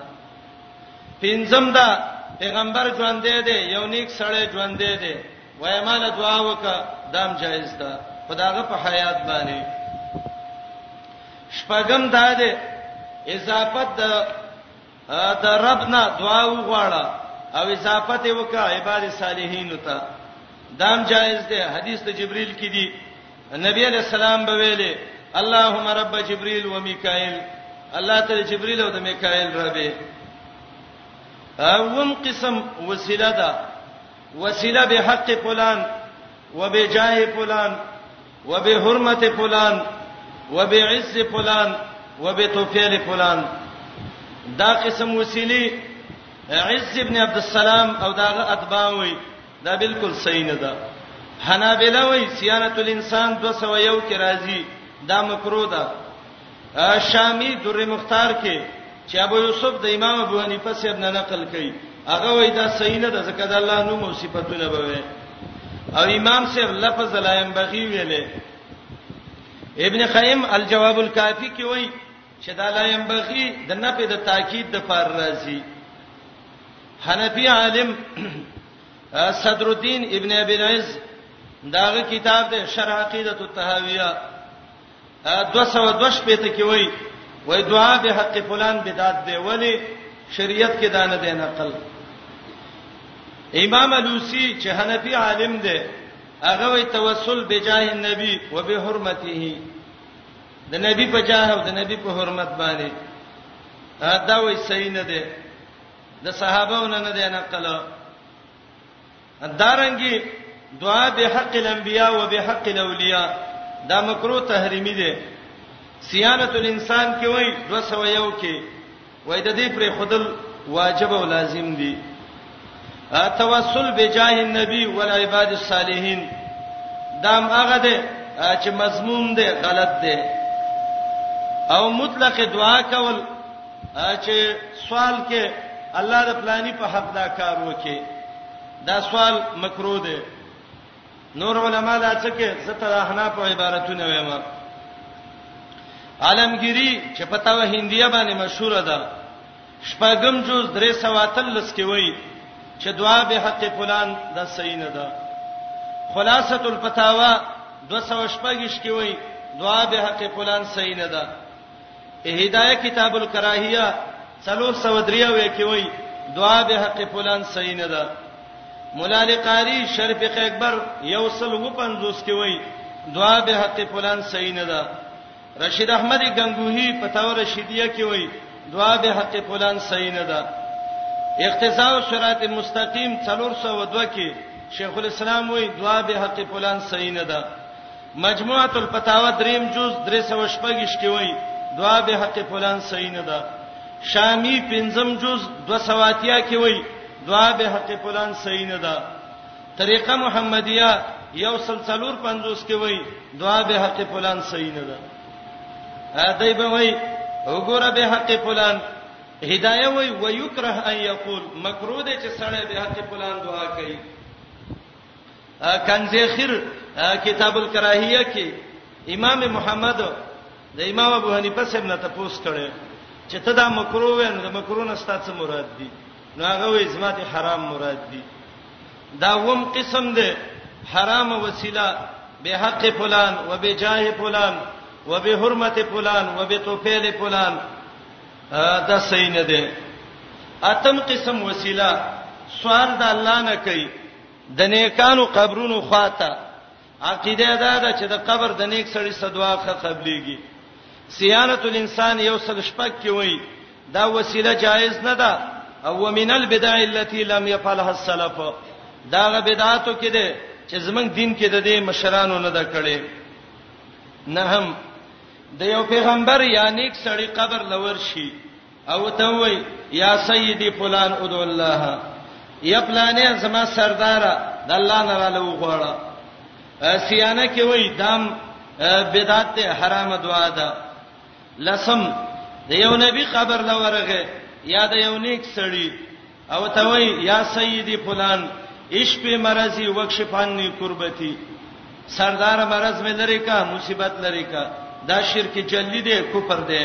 پنځم دا پیغمبر ژوند دی یو نیک سړی ژوند دی وای مال دعا وکړه دام جایز ده خداغه په حیات باندې شپږم دا ده اضافت د د ربنا دعا وغواړه او اضافه ته وکړه عباد صالحین ته دام جایز ده حدیث ته جبرئیل کې دی نبی علیہ السلام به ویلې اللهم رب جبرئیل و میکائیل الله تعالی جبرئیل او د میکائیل ربه اوم قسم وسیله ده وسیله به حق فلان وبجاه فلان وبحرمت فلان وبعز فلان وبتوفیل فلان دا قسم وسیلی عز ابن عبد السلام او داغه اتباع وي دا بالکل صحیح نه ده حنابلہ وای صيانت الانسان 201 کې راځي دا مکروه ده شامی در مختار کې چې ابو یوسف د امام ابو حنیفه صاحب نه نقل کړي هغه وای دا صحیح نه ده ځکه د الله نوم او صفاتونه به وي او امام صاحب لفظ لا ينبغي ویلې ابن خیم الجواب الکافی کې وای چې دا لا ينبغي د نفي د تاکید د فار راځي حنفی عالم صدر الدین ابن ابي العز داغه کتاب د شرح عقیدت التهاویہ 202 شپې ته کې وای وای دعا به حق فلان بدعت دی ولی شریعت کې دانه دی نقل امام الوسی چې حنفي عالم دی هغه وی توسل بجاه النبي وبحرمته د نبی په جاه او د نبی په حرمت باندې دا وی صحیح نه دی د صحابهونو نه دی نقل دارنګي دعا به حق الانبیاء او به حق الاولیاء دا مکروه تحریمی ده صيانت الانسان کې وای 201 کې وای د دې پر خودل واجب او لازم دي توسل بجاه النبي والعباد الصالحين دام هغه ده چې مضمون ده غلط ده او مطلق دعا کول چې سوال کې الله د پلاني په حق دا کار وکي دا سوال مکروه دی نور علما دا څه کې زته د حنا په عبارتونه وایم عالمگیری چې پتا و هندیا باندې مشهور ده شپږم جز درې سواتل لس کې وای چې دعا به حق فلان د صحیح نه ده خلاصۃ الفتاوا 216 کې وای دعا به حق فلان صحیح نه ده هدايه کتاب الکراهيه 403 کې وایي دعا به حق فلان صحیح نه ده مولا لقاری شرف اکبر یوصل و 50 کې وایي دعا به حق فلان صحیح نه ده رشید احمد غنگوهی پتاو رشیدیه کې وایي دعا به حق فلان صحیح نه ده اقتضاء الصراط المستقیم 402 کې شیخ الاسلام وایي دعا به حق فلان صحیح نه ده مجموعة الفتاوی دریم جز درې سوه شپږ ویشت کې وایي، دعا به حق فلان صحیح نه ده. شامی پنځم جز دوه سوه اتیا کې وایي، دعا به حق فلان صحیح نه ده. طریقه محمدیه یو سل څلور پنځوس کې وایي، دعا به حق فلان صحیح نه ده. ا دای به وایي، وګوره به حق فلان هدايه وي ويكره ان يقول مکروه دي چې سړی به حق فلان دعا کوي کنز خیر کتاب الکراهیه کې امام محمد د امام ابو حنیفه سره نه تاسو کړي چې ته دا مکروه وې نو د مکروه نه ستاسو مراد دي نو هغه وې زما ته حرام مراد دي دا وم قسم ده حرام وسیله به حق فلان و به جاه فلان و به حرمت فلان و به توفیل فلان دا صحیح نه ده اتم قسم وسیله سوال د الله نه کوي د نیکانو قبرونو خواته عقیده دا ده چې د قبر د نیک سړي صدوا ښه قبليږي صيانت الانسان یو سل شپک کې وای دا وسیله جایز نه ده او ومن البدع التي لم يفعلها السلف دا غ بدعاتو کې ده چې زمنګ دین کې د دې مشرانو نه ده کړې نه هم د یو پیغمبر یا نیک سړی قبر لور شي او ته وای یا سیدی فلان ادو الله یا فلانه زما سردار د الله نه را لو غواړه سیانه کې وای دام بدعت ته حرام دعا ده لسم د یو نبی قبر لورغه یا د یو نیک سړی او ته وای یا سیدی فلان عشق په مرزي وکشفانی قربتی سردار مرز مې لری کا مصیبت لری کا دا شرک جلی دی کفر دی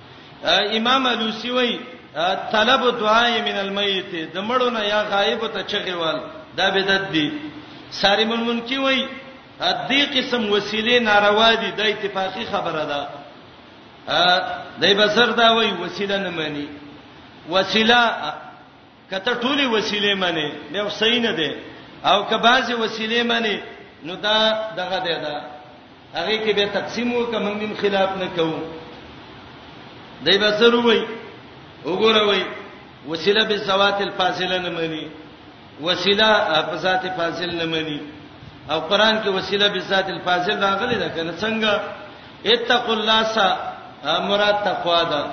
امام الوسی وای طلب دعای من المیت د مړو نه یا غایب ته چغیوال دا بدعت دی ساری من منکی وای دې قسم وسیله ناروا دي د اتفاقی خبره ده دای بسر دا وای وسیله نه مانی وسیله کته ټولي وسیلې معنی دا صحیح نه ده او که بعضی وسیلې معنی نو دا دغه ده دا هغه کې به تقسیم وکم موږ خلاف نه کوو دای به ضرور وي وګوره وي وسیله به زوات الفاضله نه مانی وسیله په ذات فاضل نه مانی او قران کې وسیله به ذات الفاضل راغلي ده کنه څنګه اتقوا الله سا مراد تقوا ده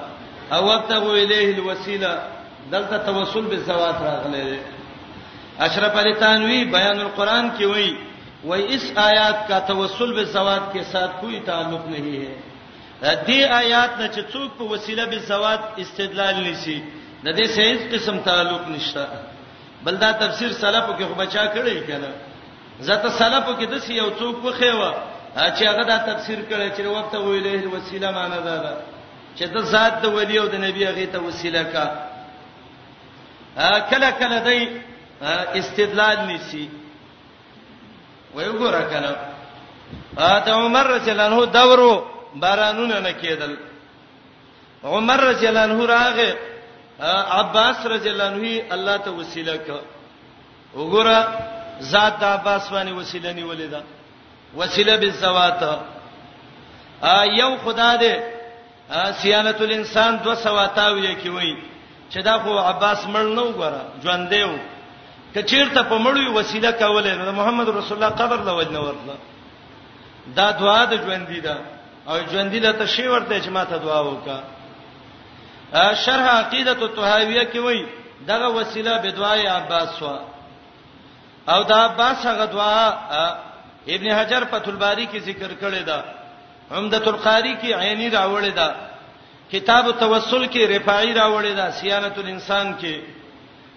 او وابتغوا الیه الوسیله دلته توسل به زوات راغلی دی اشرف علی تنوی بیان القرآن کې وایي وای اس آیات کا توسل به زوات کې ساتھ کوئی تعلق نہیں ہے دې آیات نه چې څوک په وسیله به زوات استدلال نشي د دې سیز قسم تعلق نشته بل دا تفسیر سلفو کې خو بچا کړی کنه زته سلفو کې د سی یو څوک وخیوه چې هغه دا تفسیر کړی چې وقته ویلې وسیله معنی ده چې د ذات د ولی او د نبی هغه ته وسیله کا کله کله دای استدلال نسی وای وګوره کنه د عمر رضی الله عنه دورو بارانونه نه کېدل عمر رضی الله عنه راغه عباس رضی الله عنه الله ته وسیله ک وګوره ذات د عباس باندې وسیله نیولې ده وسیله بالزوات ا یو خدا دې سیانت الانسان دو سواتاوی کی وای چې دا خو عباس مړ نو غره ژوند دیو کچیرته په مړوي وسیله کوله نو محمد رسول الله قبر له وجنه ورتله دا دعا د ژوند دی دا او ژوند دی له تشی ورته چې ماته دعا وکا شرح عقیده الطحاویہ کی وای دغه وسیله بدوای عباس وا او دا عباس هغه دعا ابن حجر فتح الباری کې ذکر کړی دا عمدۃ القاری کې عینی راوړی دا کتاب التوسل کې رفاعی راوړی دا سیانت الانسان کې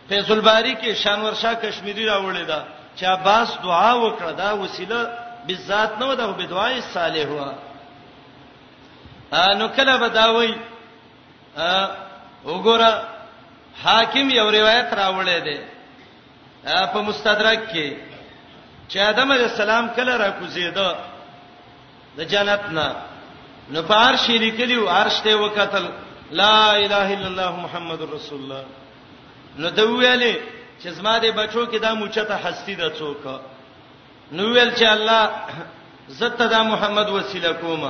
فیض الباری کې شانور شاه کشمیری راوړی دا چې عباس دعا وکړه دا وسیله بالذات نه و دا به دعای صالح و نو کله به دا وای وګوره حاکم یو روایت راوړی دی په مستدرک کې چې آدم علی السلام کله را کوزیده د جنت نه نو په عرش لیکلی او عرش ته وکتل لا اله الا الله محمد رسول الله نو دوی ویلې چې زما د بچو کې دا موچته هستی ده څوک نو ویل چې الله زته دا محمد وسیله کوم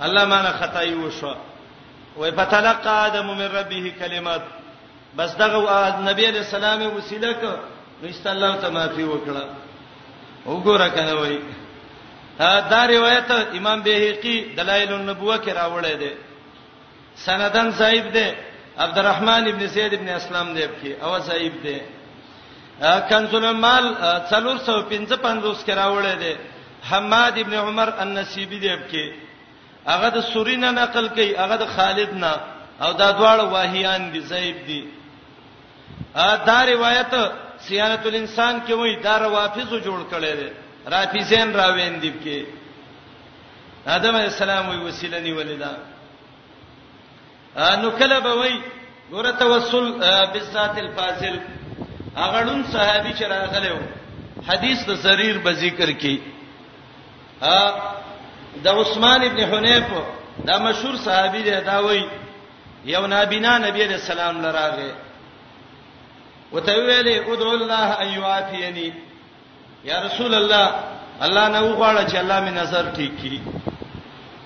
الله مانه خدای وشو وای فتلقى ادم من ربه کلمات بس دغه نبی علیہ السلام وسیله ک نو است الله ته معافي وکړه وګوره کنه وای دا روایت امام بهقي دلایل النبوه کې راوړی دی سندن ضعیف دی عبدالرحمن ابن زید ابن اسلم دی پکې او ضعیف دی کنز المال 455 کې راوړی دی حماد ابن عمر النصیبی دی پکې هغه د سورینا نقل کوي هغه د خالد نه او دا دواړه واهیان دي ضعیف دي دا روایت سیانت الانسان کې وایي دا روافض جوړ کړي دي رافیزین راوین دي کې آدم علیه السلام وی وسیله نیولې ده نو کله به وی ګوره توسل بالذات الفاضل اغړون صحابي چې راغلو حدیث د سریر به ذکر کی ا د عثمان ابن حنیف دا مشهور صحابي دی دا وای یو نابینا نبی علیہ السلام لراغه وته ویلې ادعو الله ان یعافینی یا رسول الله الله نه وغواړه چې الله مې نظر ټیک کړي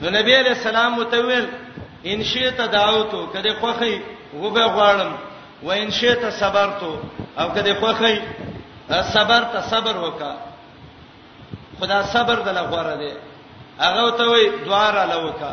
نو نبی علیہ السلام متویل ان شئت دعوتو کده خوخی وبه غواړم و ان شئت صبرتو او کده خوخی صبر ته صبر وکا خدا صبر دل غوړه دی هغه ته وی دواره لوکا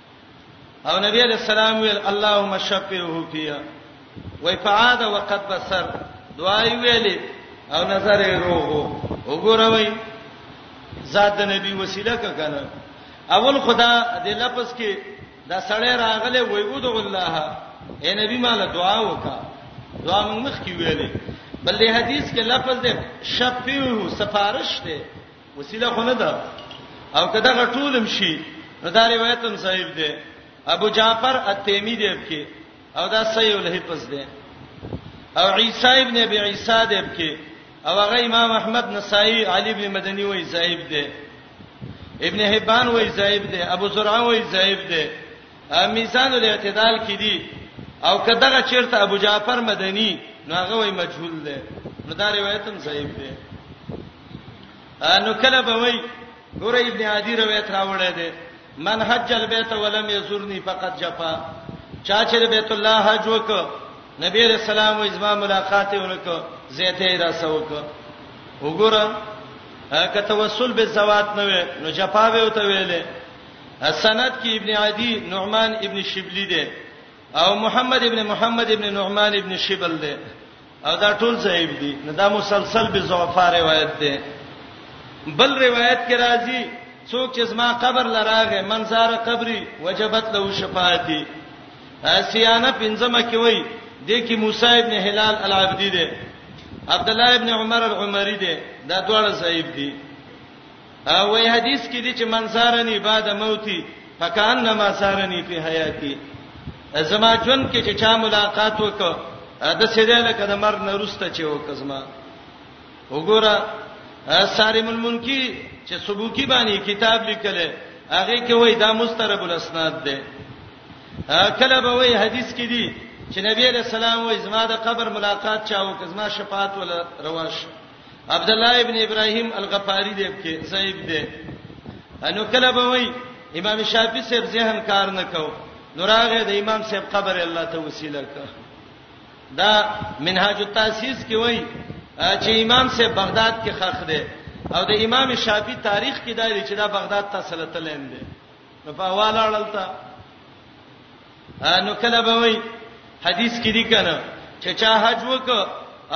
او نبی علیہ السلام ویل اللهم شفعه فيها وای فعاد وقد بصر دعای ویلې او نظر یې روغو وګوروي ذات د نبی وسیله کنه اول خدا د لفظ کې دا سړی راغله وای ود الله اے نبی مال دعا وکا دعا موږ مخ کې ویلې بلې حدیث کې لفظ ده شفیه سفارش ده وسیله خو نه ده او کدا غټولم شي نو دا روایت هم صحیح دی ابو جعفر التیمی دی کې او دا صحیح الهپس دی او عیسی ابن ابي عیسی دی کې او هغه امام احمد نسائی علی ابن مدنی وای زائب دی ابن حبان وای زائب دی ابو زرعه وای زائب دی میزان الاعتدال کې دي او کداغه چیرته ابو جعفر مدني نو هغه وای مجهول دی نو دا روایت هم صحیح دی نو کله به وای ګوره ابن عادی روایت راوړی دی من حج البيت ولم يزورني فقد جفا چا چې بیت الله حج وک نبی رسول الله او ازما ملاقات ونک زیته را سوک وګوره کته وصول به زوات نه نو جفا به وته ویلې سند کې ابن عدی نعمان ابن شبلی دی او محمد ابن محمد ابن نعمان ابن شبل دی او دا ټول ضعیف دي نو دا مسلسل به ضعفا روایت دی بل روایت کې راځي څوک چې زما قبر لراغه منظر قبري وجبت له شفاعتي اسیانه پنځمه کې وای د کې موسی ابن هلال العبدی دی عبد الله ابن عمر العمری دی دا ډول صحیح دي او ای حدیث کې دي چې من سارنی بعد موتي فکانما سارنی په حیاتی زما جون کې چې چا ملاقات وکړه د سیده لکه د مر نرسته چې وکزما وګوره سارم المنکی چې سبوکی باندې کتاب لیکل هغه کې وای دا مسترب الاسناد ده کله به وای حدیث کې دي چې نبی رسول الله وای زما د قبر ملاقات چاو کزما شفاعت ولا رواش عبد الله ابن ابراهيم الغفاري دې کې صاحب دې انو کله به وای امام شافعي صاحب ذهن کار نه کو نوراغه د امام صاحب قبر الله ته وسیله کا دا منهاج التاسیس کې وای چې امام صاحب بغداد کې خخ دی او د امام شافعي تاریخ کې دا دی چې دا بغداد ته سلطلین دی په حواله اړلته نو کله به وای حدیث کې دی کنه چې چا حج وکړ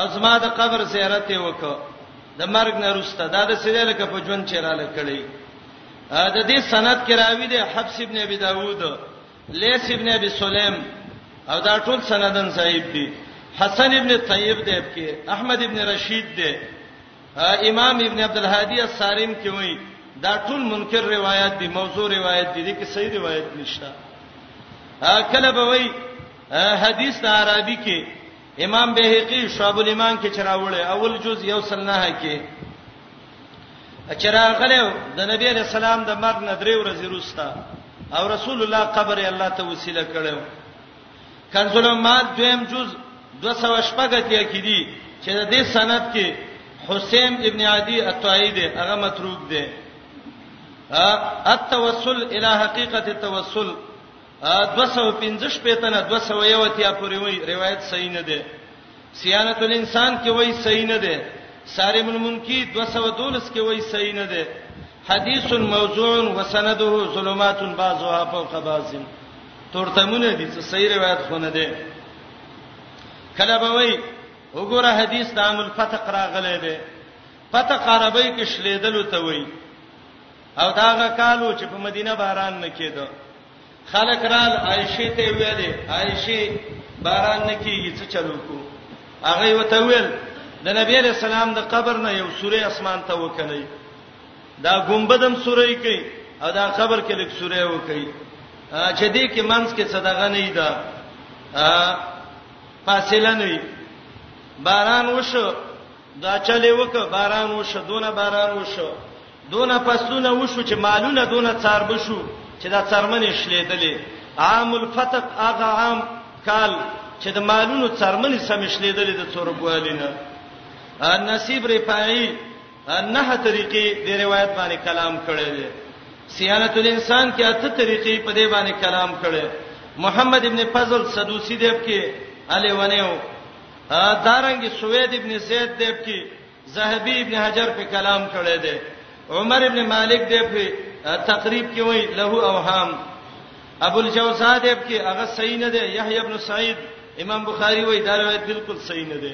ازما د قبر زیارت وکړ د مرګ نه رسته دا د سړي لکه په ژوند چیرې کړی د دې سند کې راوی دی حفص ابن ابي داوود ليس ابن ابي سليم او دا ټول سندن صحیح دي حسن ابن طيب دی کې احمد ابن رشید دی امام ابن عبد الهادی الصارم کې وایي دا ټول منکر روایت دي موضوع روایت دي دغه صحیح روایت نشته کله به وایي حدیث د عربي کې امام بهقي شعب الایمان کې چراوړې اول جز یو سنه کې چراغله د نبی علیہ السلام د مرګ نه درې ورځې وروسته او رسول الله قبر الله ته وسیله کړو کنز العمال دویم جز 206 اتیا کې دي چې د دې سند کې حسین ابن عدی الطائی دی هغه متروک دی التوسل الی حقیقت التوسل 215 پیتنه 201 اتیا پورې وی روایت صحیح نه دی سیانت الانسان کې وای صحیح نه دی سارم المنکی 212 کې وای صحیح نه دی حدیث موضوع وسنده ظلمات بعضها فوق بعض تورتمونه دي څه صحیح روایت خو نه ده کله به وای وګوره حدیث د عامل فتق راغلی دی فتق عربی کې شلیدلو ته وای او داغه کالو چې په مدینه باران نه کېده خلک رال عائشه ته ویلې عائشه باران نه کیږي څه چلو کو هغه وته ویل د نبی رسول الله د قبر نه یو سورې اسمان ته وکړي دا ګمبدم سورې کوي او دا قبر کې لیک سورې وکړي چې دې کې منځ کې صدقه نه ده فاصله نه باران وشو دا چلے وک باران وشو دونه باران وشو دونه پسونه وشو چې مالونه دونه څار بشو چې دا څرمنې شلیدلې عام الفتق اغه عام کال چې د مالونو څرمنې سم شلیدلې د څورګوالینه نصیب رفاعی نه طریقې د روایت باندې کلام کړی دی سیانت الانسان کې اته طریقې په دې باندې کلام کړی محمد ابن فضل سدوسی دیب کې علی ونیو دارنګ سوید ابن زید دیب کې زهبی ابن حجر په کلام کړی دی عمر ابن مالک دیب په تقریب کې وای له اوهام ابو الجوزا دیب کې هغه صحیح نه دی یحیی ابن سعید امام بخاری وای دا روایت بالکل صحیح نه دی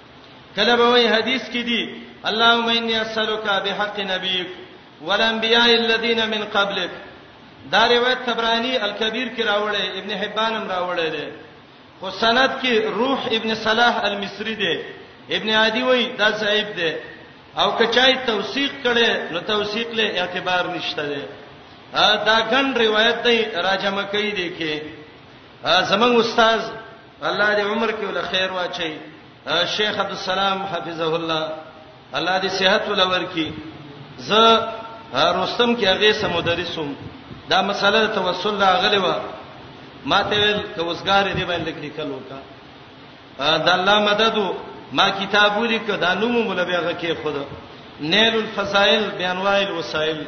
کله به وای حدیث کې دی اللهم انی اسالک بحق نبیک والانبیاء الذین من قبلک دا روایت تبرانی الکبیر کې راوړی ابن حبان هم راوړی دی خو سند کې روح ابن صلاح المصری دی ابن عادی وای دا صاحب دی او کچای توثیق کړي نو توثیق له اعتبار نشته دی دا ګن روایت دی راجمه کوي دی کې زمنګ استاد الله دې عمر کې ول خیر واچي شیخ عبد السلام حفظه الله الله دې صحت ولور کې زه رستم کې هغه سم مدرسوم دا مسله توسل راغلی و ما ته ویل کوسګار دې باندې لیکل وکا د الله مدد ما کتاب ولیک دا نوم مول بیا غکې خود نیل الفضائل بیانواع الوسائل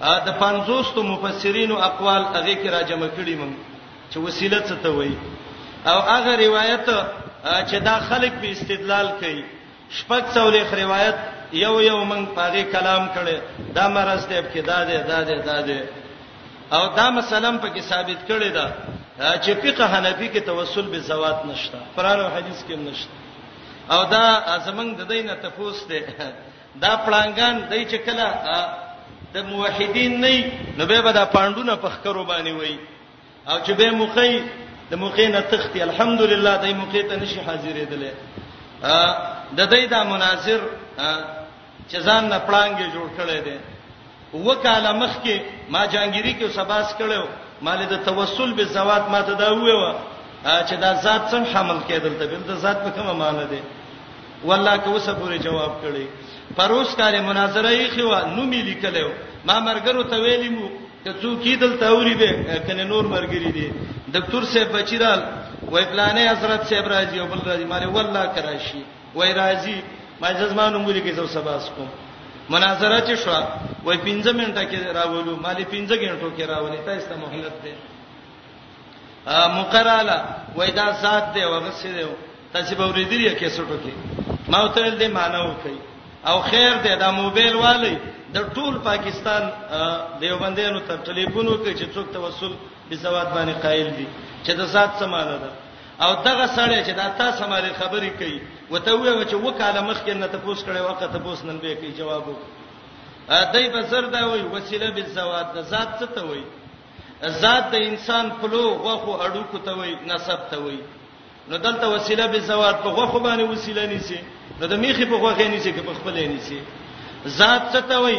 دا 50 مفسرین او اقوال هغه کې راجمع کړي مونږ چې وسیله څه ته وایي او هغه روایت چې دا خلک به استدلال کوي شپږ څولې روایت یو یو من پاره کلام کړي دا مرز ته کې دا ده دا ده دا ده او دا مسلم په کې ثابت کړي دا چې فقه حنفي کې توسل به زوات نشته قران او حديث کې نشته او دا زمنګ د دینه تفوس ته دا پړانګان دای چې کله د موحدین نه نو به دا پاندونه په خکرو باندې وای او چې به مخې د مخې نه تختی الحمدلله دای مخې ته نشي حاضرې دله د دې دا مناظر چې ځان نه پړانګې جوړ کړي دي وکاله مخ کې ما جانګيري کې سباس کړو مال د توسل به زوات ما ته دا ویو چې دا ذات څنګه حمل کېدل ته بل د ذات په کومه معنی ده والله که وسه پورې جواب کړي پروس کارې مناظره یې خو نو مې لیکلو ما مرګرو ته ویلی مو که څوک یې دلته اوري به کنه نور مرګري دي ډاکټر صاحب بچیرال وای پلانې حضرت صاحب راځي او بل راځي ماره والله کراشي وای راځي ما جزمان عمر کې زو سباس کوم مناظره چې شو وای 15 منټه کې راولو مالي 15 غنټو کې راولې تاسو ته مهلت ده مقراله وای دا ذات دی او غسه دی تاسو به ورېدلی کې سټو کې ما ته ول دې معنی وکي او خیر دې دا موبایل والی د ټول پاکستان دیوبندیانو تر ټلیفونو کې چې څوک توسل به زواد باندې قائل دي چې د ذات سمانه ده او دغه سړی چې دا تاسو مالي خبرې کوي وته وې چې وکاله مخ کې نه تاسو کړي وخت تاسو نن به کوي جواب وکړي دای په سر دا وای وسیله به زواد د ذات څه ته وای ذات د انسان پلو غوخو اډوکو ته وای نسب ته وای نو دلته وسیله به زوات په غوخو باندې وسیله نیسی نو د میخي په غوخه نیسی کې په خپل نیسی ذات څه ته وای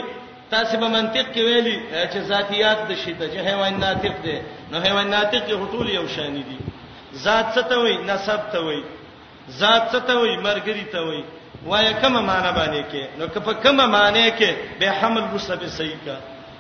تاسو به منطق کې ویلي چې ذاتیات د شي ته چې حیوان ناطق دی نو حیوان ناطق یو ټول یو شان دي ذات څه ته وای نسب ته وای ذات څه ته وای مرګري ته وای وای کومه معنی باندې کې نو که په کومه معنی کې به حمل رسبه صحیح کا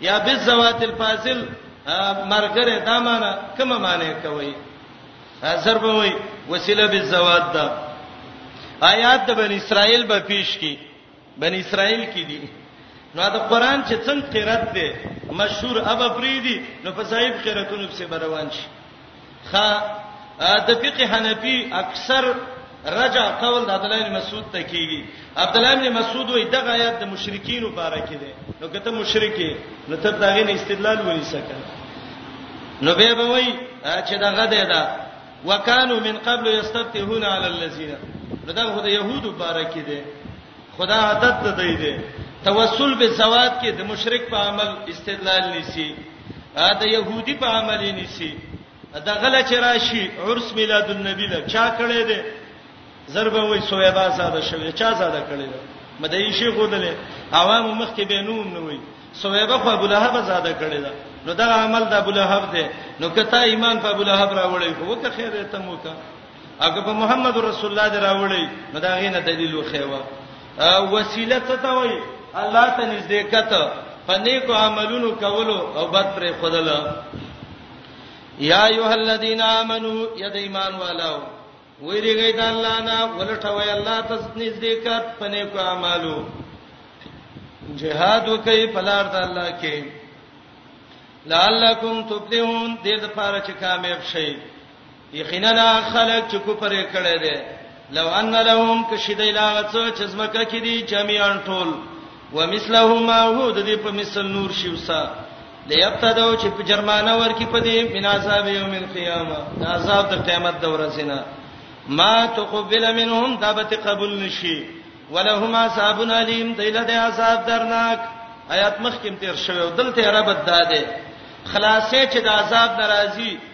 یا بالذوات الفاضل مرګره دا معنی کومه معنی کوي ضرب وای وسیله بالذوات دا آیات د بنی اسرائیل به پیش کی بنی اسرائیل کې دي نو دا قران چې څنګه قرات دی مشهور ابا پریدي نو په صاحب قراتونو په سبروان شي خا د فقه حنفي اکثر رجع قول د عبد الله بن مسعود ته کیږي عبد الله بن مسعود وایي دغه آیات د مشرکین لپاره کې ده نو کته مشرکې نو ته داغه نه استدلال ونی سکه نو به به وایي چې دغه ده دا وکانو من قبل یستفتحون علی الذین نو دا خو د يهودو لپاره کې ده خدا عادت د دی دی توسل به زواد کې د مشرک په عمل استدلال نسی دا يهودي په عمل نسی دا غلا چې راشي عرس میلاد النبی لا چا کړی دی ضرب وای سویبا ساده شوی چا ساده کړی دی مدای شي غودلې عوام مخ کې بینوم نه وای سویبا خو ابو لهب ساده کړی دی نو دا عمل د ابو لهب دی نو کته ایمان په ابو لهب راوړی خو که خیر ته موکه اګه په محمد رسول الله دی راوړی نو دا غینه دلیل وخیوه وسیله څه ته وای الله ته نږدې کته پنیکو عملونو کولو او بد پر خدل یا ایه الذین آمنو ید ایمان والو ویریږئ د الله نه ولټوي الله ته نږدې کټ پنیکو عملو جهاد وکي پلار د الله کې لعلکم تفلحون دې لپاره چې کامیاب شئ یقینا خلک چې کوپر یې کړی دی لو ان لهم کشیدای لاغه څه چې زمکه کې دي جميعا ټول ومثلهما هو د دې په مثل نور شیوسا ليبتدو چې په جرمانه ورکی په دې مناسب یوم القیامه دا عذاب د قیامت د ورځې نه ما تقبل منهم دابت قبول نشي ولهما عذاب الیم دله د عذاب درناک آیات مخکې تیر شوی دلته رب داده خلاصې چې د عذاب ناراضي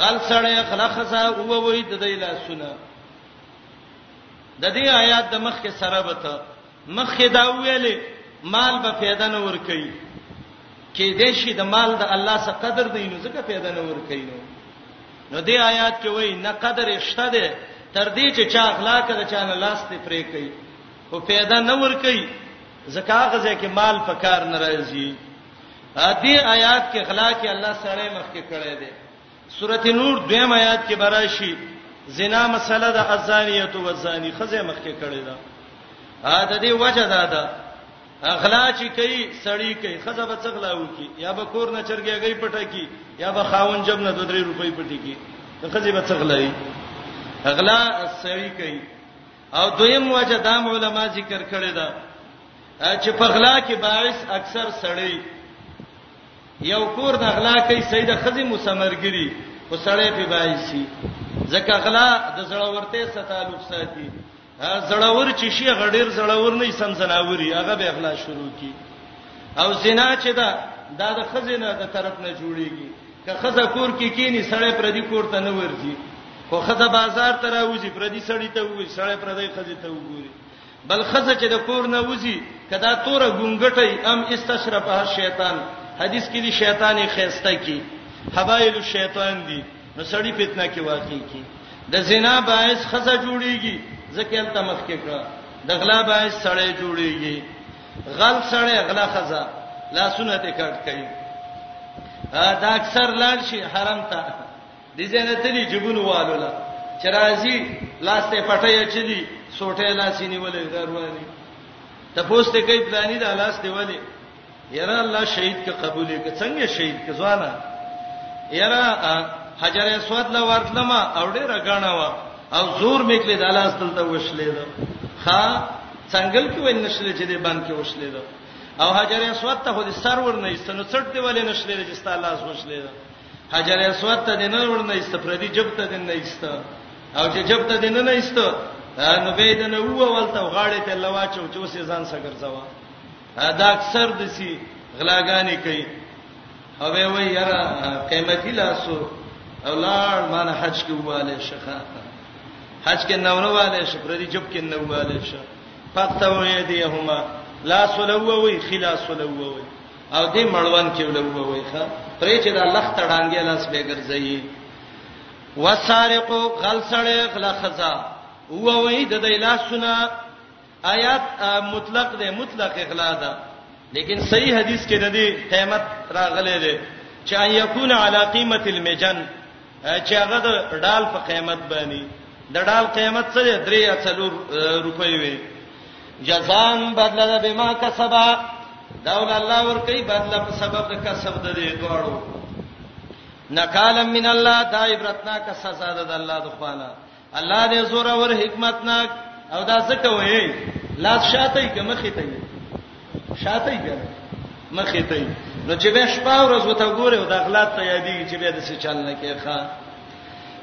غل سړی غل خزا ووي د دې لاسونه د دې آیات د مخ کې سره بته مخ کې دا ویلې مال به پیدا نه ور کوي کې دې شي د مال د الله څخه قدر دی نو ځکه پیدا نه ور کوي نو نو دې آیات کې وایي نه قدر شته ده تر دې چې چا اخلاق د چا نه لاس ته پرې کوي او پیدا نه ور کوي زکه هغه ځکه مال پکار ناراضي دې آیات کې غلا کې الله سره مخکې کړی دی سورته نور دویم آیات کې براشي زنا مسله د ازانیت او زانی خزه مخکې کړی دا ا د دې وجه دا ده اغلا چې کوي سړی کوي خزه به څغلا وکي یا به کور نه چرګیږي پټه کی یا به خاون جب نه 2 روپۍ پټه کی خزه به څغلای اغلا سړی کوي او دویم وجه د علماء ذکر کړی دا چې په غلا کې باعث اکثر سړی یو کور د غلا کوي سید خزي مسمرګری او سړی په باعثي ځکه غلا د زړورته سره تعلق ساتي زړور چې شي غډیر زړور نه سم زناوري هغه به غلا شروع کی او زنا چې دا دا د خزینه د طرف نه جوړیږي که خزه کور کې کی کینی سړی پر دې کور ته نه ورځي خو خزه بازار ته راوځي پر دې سړی ته وګوري سړی پر دې خزه ته وګوري بل خزه چې د کور نه وځي کدا توره ګونګټي ام استشرفه شیطان حدیث کې دی شیطان یې خيسته کی حبایل شیطان دی نو سړی فتنه کې واقع کی د زنا باعث خزه جوړیږي ځکه الته مخ کې کړه د غلا باعث سړی جوړیږي غل سړی غلا خزه لاسونه ته کټ کوي دا اکثر لاړ شي حرام ته دې ځای نه تلي جبونو والو لا چې راځي لاس ته پټه یې چدي سوټه لاس یې نیولې درواني ته پوسټ کوي پلاني دا لاس دی ولې یرا الله شهید ک قبول ک څنګه شهید ک ځوانا یرا حجر اسود لا ورتلما او ډېر غاڼه وا او زور میکلې د لاس دلته وشلې ده ها څنګه کې وای نشلې چې دې باندې وشلې ده او حجر اسود ته خو دې سر ور نه ایستنو څټ دی ولې نشلې چې ستاله لاس وشلې ده حجر اسود ته دینه ورنه ایست پردي جب ته دینه ایست او چې جب ته دینه نه ایست نو به دې نه وو ولته غاړې ته لوا چو چو سي ځان سګر ځوا دا اکثر د سي غلاګانی کوي او به وای یرا قیمتي لاسو اولاد مان حج کې واله شخه حج کې نورو واله شکر دي جب کې نو واله شه پته وې دي هما لا سلووي خلاص سلووي او دې مړوان کې ولوي وای ښا پرې چې دا لخت ډانګې لاس به ګرځي وسارقو غلسړې غلا خزا هو وای د دې لاسونه آیات مطلق ده مطلق اغلا ده لیکن صحیح حدیث کې د دې قیمت راغلي ده چې ان یکون علی قیمت المجن چې هغه د ډال په قیمت باندې د ډال قیمت څه دی درې یا څلور روپۍ وي جزان بدل به ما کسبا داول الله ور کوي بدل په سبب د کسب د دې دواړو نکالم من الله دا عبرتناک سزا ده د الله د خوانه الله دې زور او حکمت ناک او دا څه وایي لاس شاته کې مخې ته یې شاته یې مخې ته یې نو چې به شپه ورځ وته ګوره او د اخلاق ته یادې چې به د څه چل نه کې ښا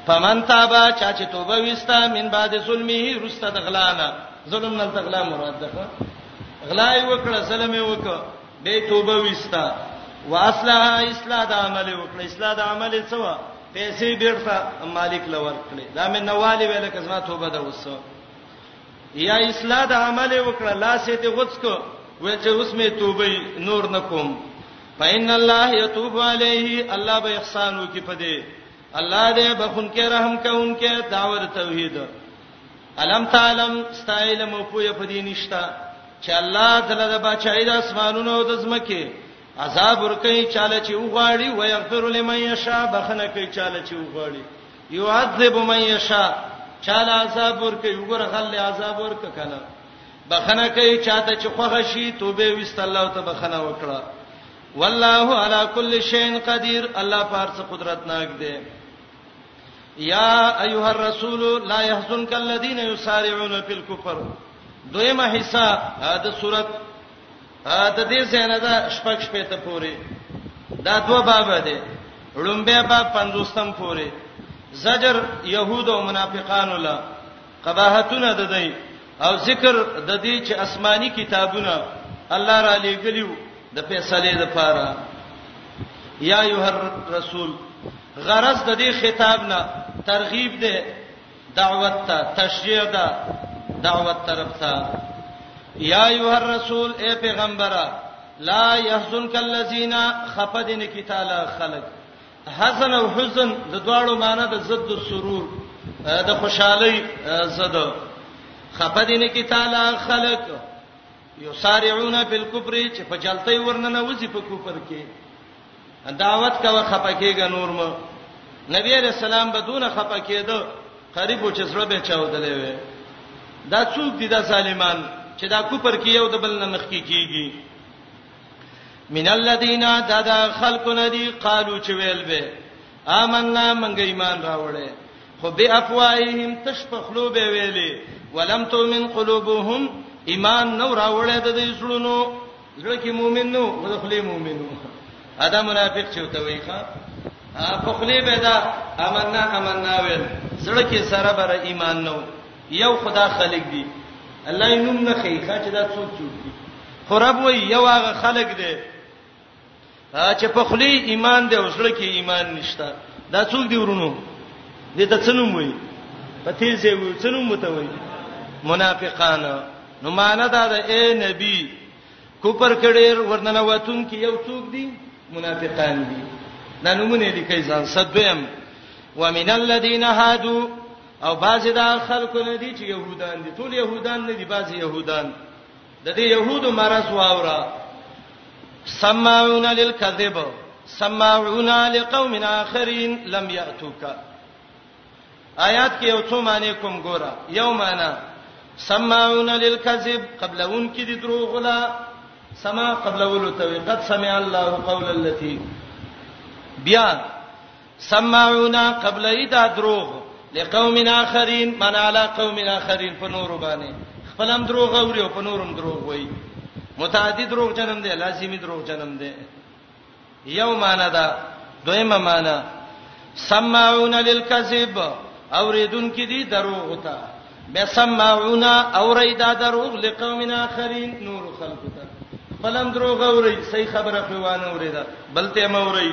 فمن تابا چا چې توبه وستا من بعد ظلمه رسته د غلانا ظلم نه تغلا مراد ده غلای وکړه سلام یې وکړه به توبه وستا واصلها اصلاح د عمل وکړه اصلاح د عمل څه پیسې بیرته مالک لور کړې دا مې نواله ویل کزما توبه ده وسو یا اصلاح د عمل وکړه لاسې ته غوڅ کو وې چې اوس مې توبه نور نکوم فإن الله يتوب عليه الله به احسان وکي پدې الله دې بخون کې رحم کوونکې داور توحید الم تعلم استایل مو پوهه پدې نشتا چې الله تعالی د بچای د اسمانونو او د زمکه عذاب ورکي چاله چې وغواړي و یغفر لمن یشاء بخنه کوي چاله چې وغواړي یعذب من یشاء چاله عذاب ورکي وګوره خل عذاب ورک کنه بخنه کوي چاته چې خوغه شي توبه وست الله ته بخنه وکړه والله علی کل شیء قدیر الله پارڅ قدرت ناک دی یا ایها الرسول لا يحزنك الذين يسارعون في الكفر دویمه حصہ د سورته د دې څنګه دا شپږ شپې ته پوري دا دوه باب دي لومبه باب 50م پوري زجر يهود او منافقانو لا قباحتونه د دی او ذکر د دې چې آسماني کتابونه الله را لېګلیو د فیصله د پاره یا ایه الرسول غرض د دې خطاب نه ترغیب ده دعوت ته تشریع ده دعوت طرف ته یا ایه الرسول اے پیغمبره لا يحزنك الذين خفدن کی تعالی خلق حزن او حزن د دواړو معنی د ضد سرور د خوشحالي زد خفدن کی تعالی خلق یسارعون فی الكفر چې په جلتۍ ورننه وځي په کفر کې دعوت کوه خپکیګه نور مو نبی علیہ السلام بدون خپکیدو قریب چې زړه به چاودلې وي دا څوک دي دا ظالمان چې دا کوپر کې یو د بل نه مخ کې کیږي من الذين دادا خلق ندي قالو چې ویل به آمنا منګ ایمان راوړې خو به افواههم تشپخلو به ویلې ولم تؤمن قلوبهم ایمان نو راوړې د دې زړونو زړه کې مؤمن نو خو د خلی مؤمن وو ادا منافق چې وته وي ښا په خلی به دا امننا امننا ویل زړه کې سره بر ایمان نو یو خدا خلق دی الله یې نوم نه خېخه چې دا څوک څوک دی خو رب وی یو هغه خلق دی چې په خلی ایمان دی او زړه کې ایمان نشته دا څوک دی ورونو دې ته څنوم وي په تیل ځای وي څنوم وته وي منافقان نو معنا دا ده اے نبی کوپر کړي ورننه واتون کې یو څوک دی منافقان دي دا نمونه دي کوي ځان صدویم ومن الذين هادو او بعضی دا خلکو نه دي چې يهودان دي ټول يهودان نه دي بعضی يهودان د دې يهودو مرز واورا سماعون للكذب سماعون لقوم اخرين لم ياتوك آیات کې یو څو معنی کوم ګوره یو معنی سماعون للكذب قبلون کې دي دروغ ولا سما قبلولو ته قد سمع الله قول التي بیا سماعون قبل ایدا دروغ لقوم اخرین من علی قوم اخرین په نور باندې خپلم دروغ اوري او په نورم دروغ وای متعدی دروغ جنم دی لازمی دروغ جنم دی یو معنا دا دویمه معنا سماعون للکذب اوریدون کې دي دروغ وتا به سماعون اوریدا دروغ لقوم اخرین نور خلق ته خپلم دروغ اوري صحیح خبره خوانه اوري دا بلته موري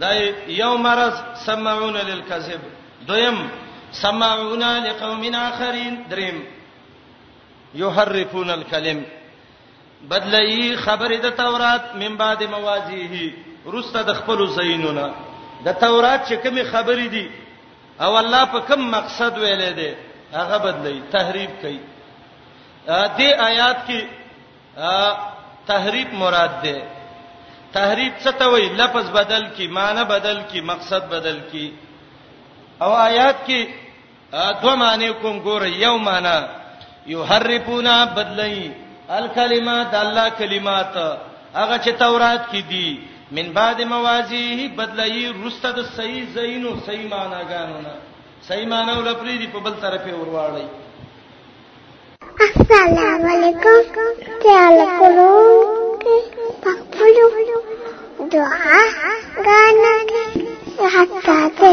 دا یو مرز سمعون للکذب دویم سمعون لقوم اخرین دریم یحرفون الکلم بدلئی خبر د تورات من بعد موازیه رسته د خپل زینونه د تورات چې کومه خبرې دي او الله په کوم مقصد ویلې ده هغه بدلی تحریف کوي دې آیات کې تحریف مراد ده تحریف څه ته وایي لفظ بدل کی معنی بدل کی مقصد بدل کی او آیات کې دوه معنی کوم ګور یو معنی یحرفونا بدلای الکلمات الله کلمات هغه چې تورات کې دي من بعد موازیه بدلای رسته د صحیح زینو صحیح معناګانو نه صحیح معنی ولپری دی په بل طرفه ورواړی السلام علیکم تعال کولو کې پخپلو دعا غانا کې حتا ته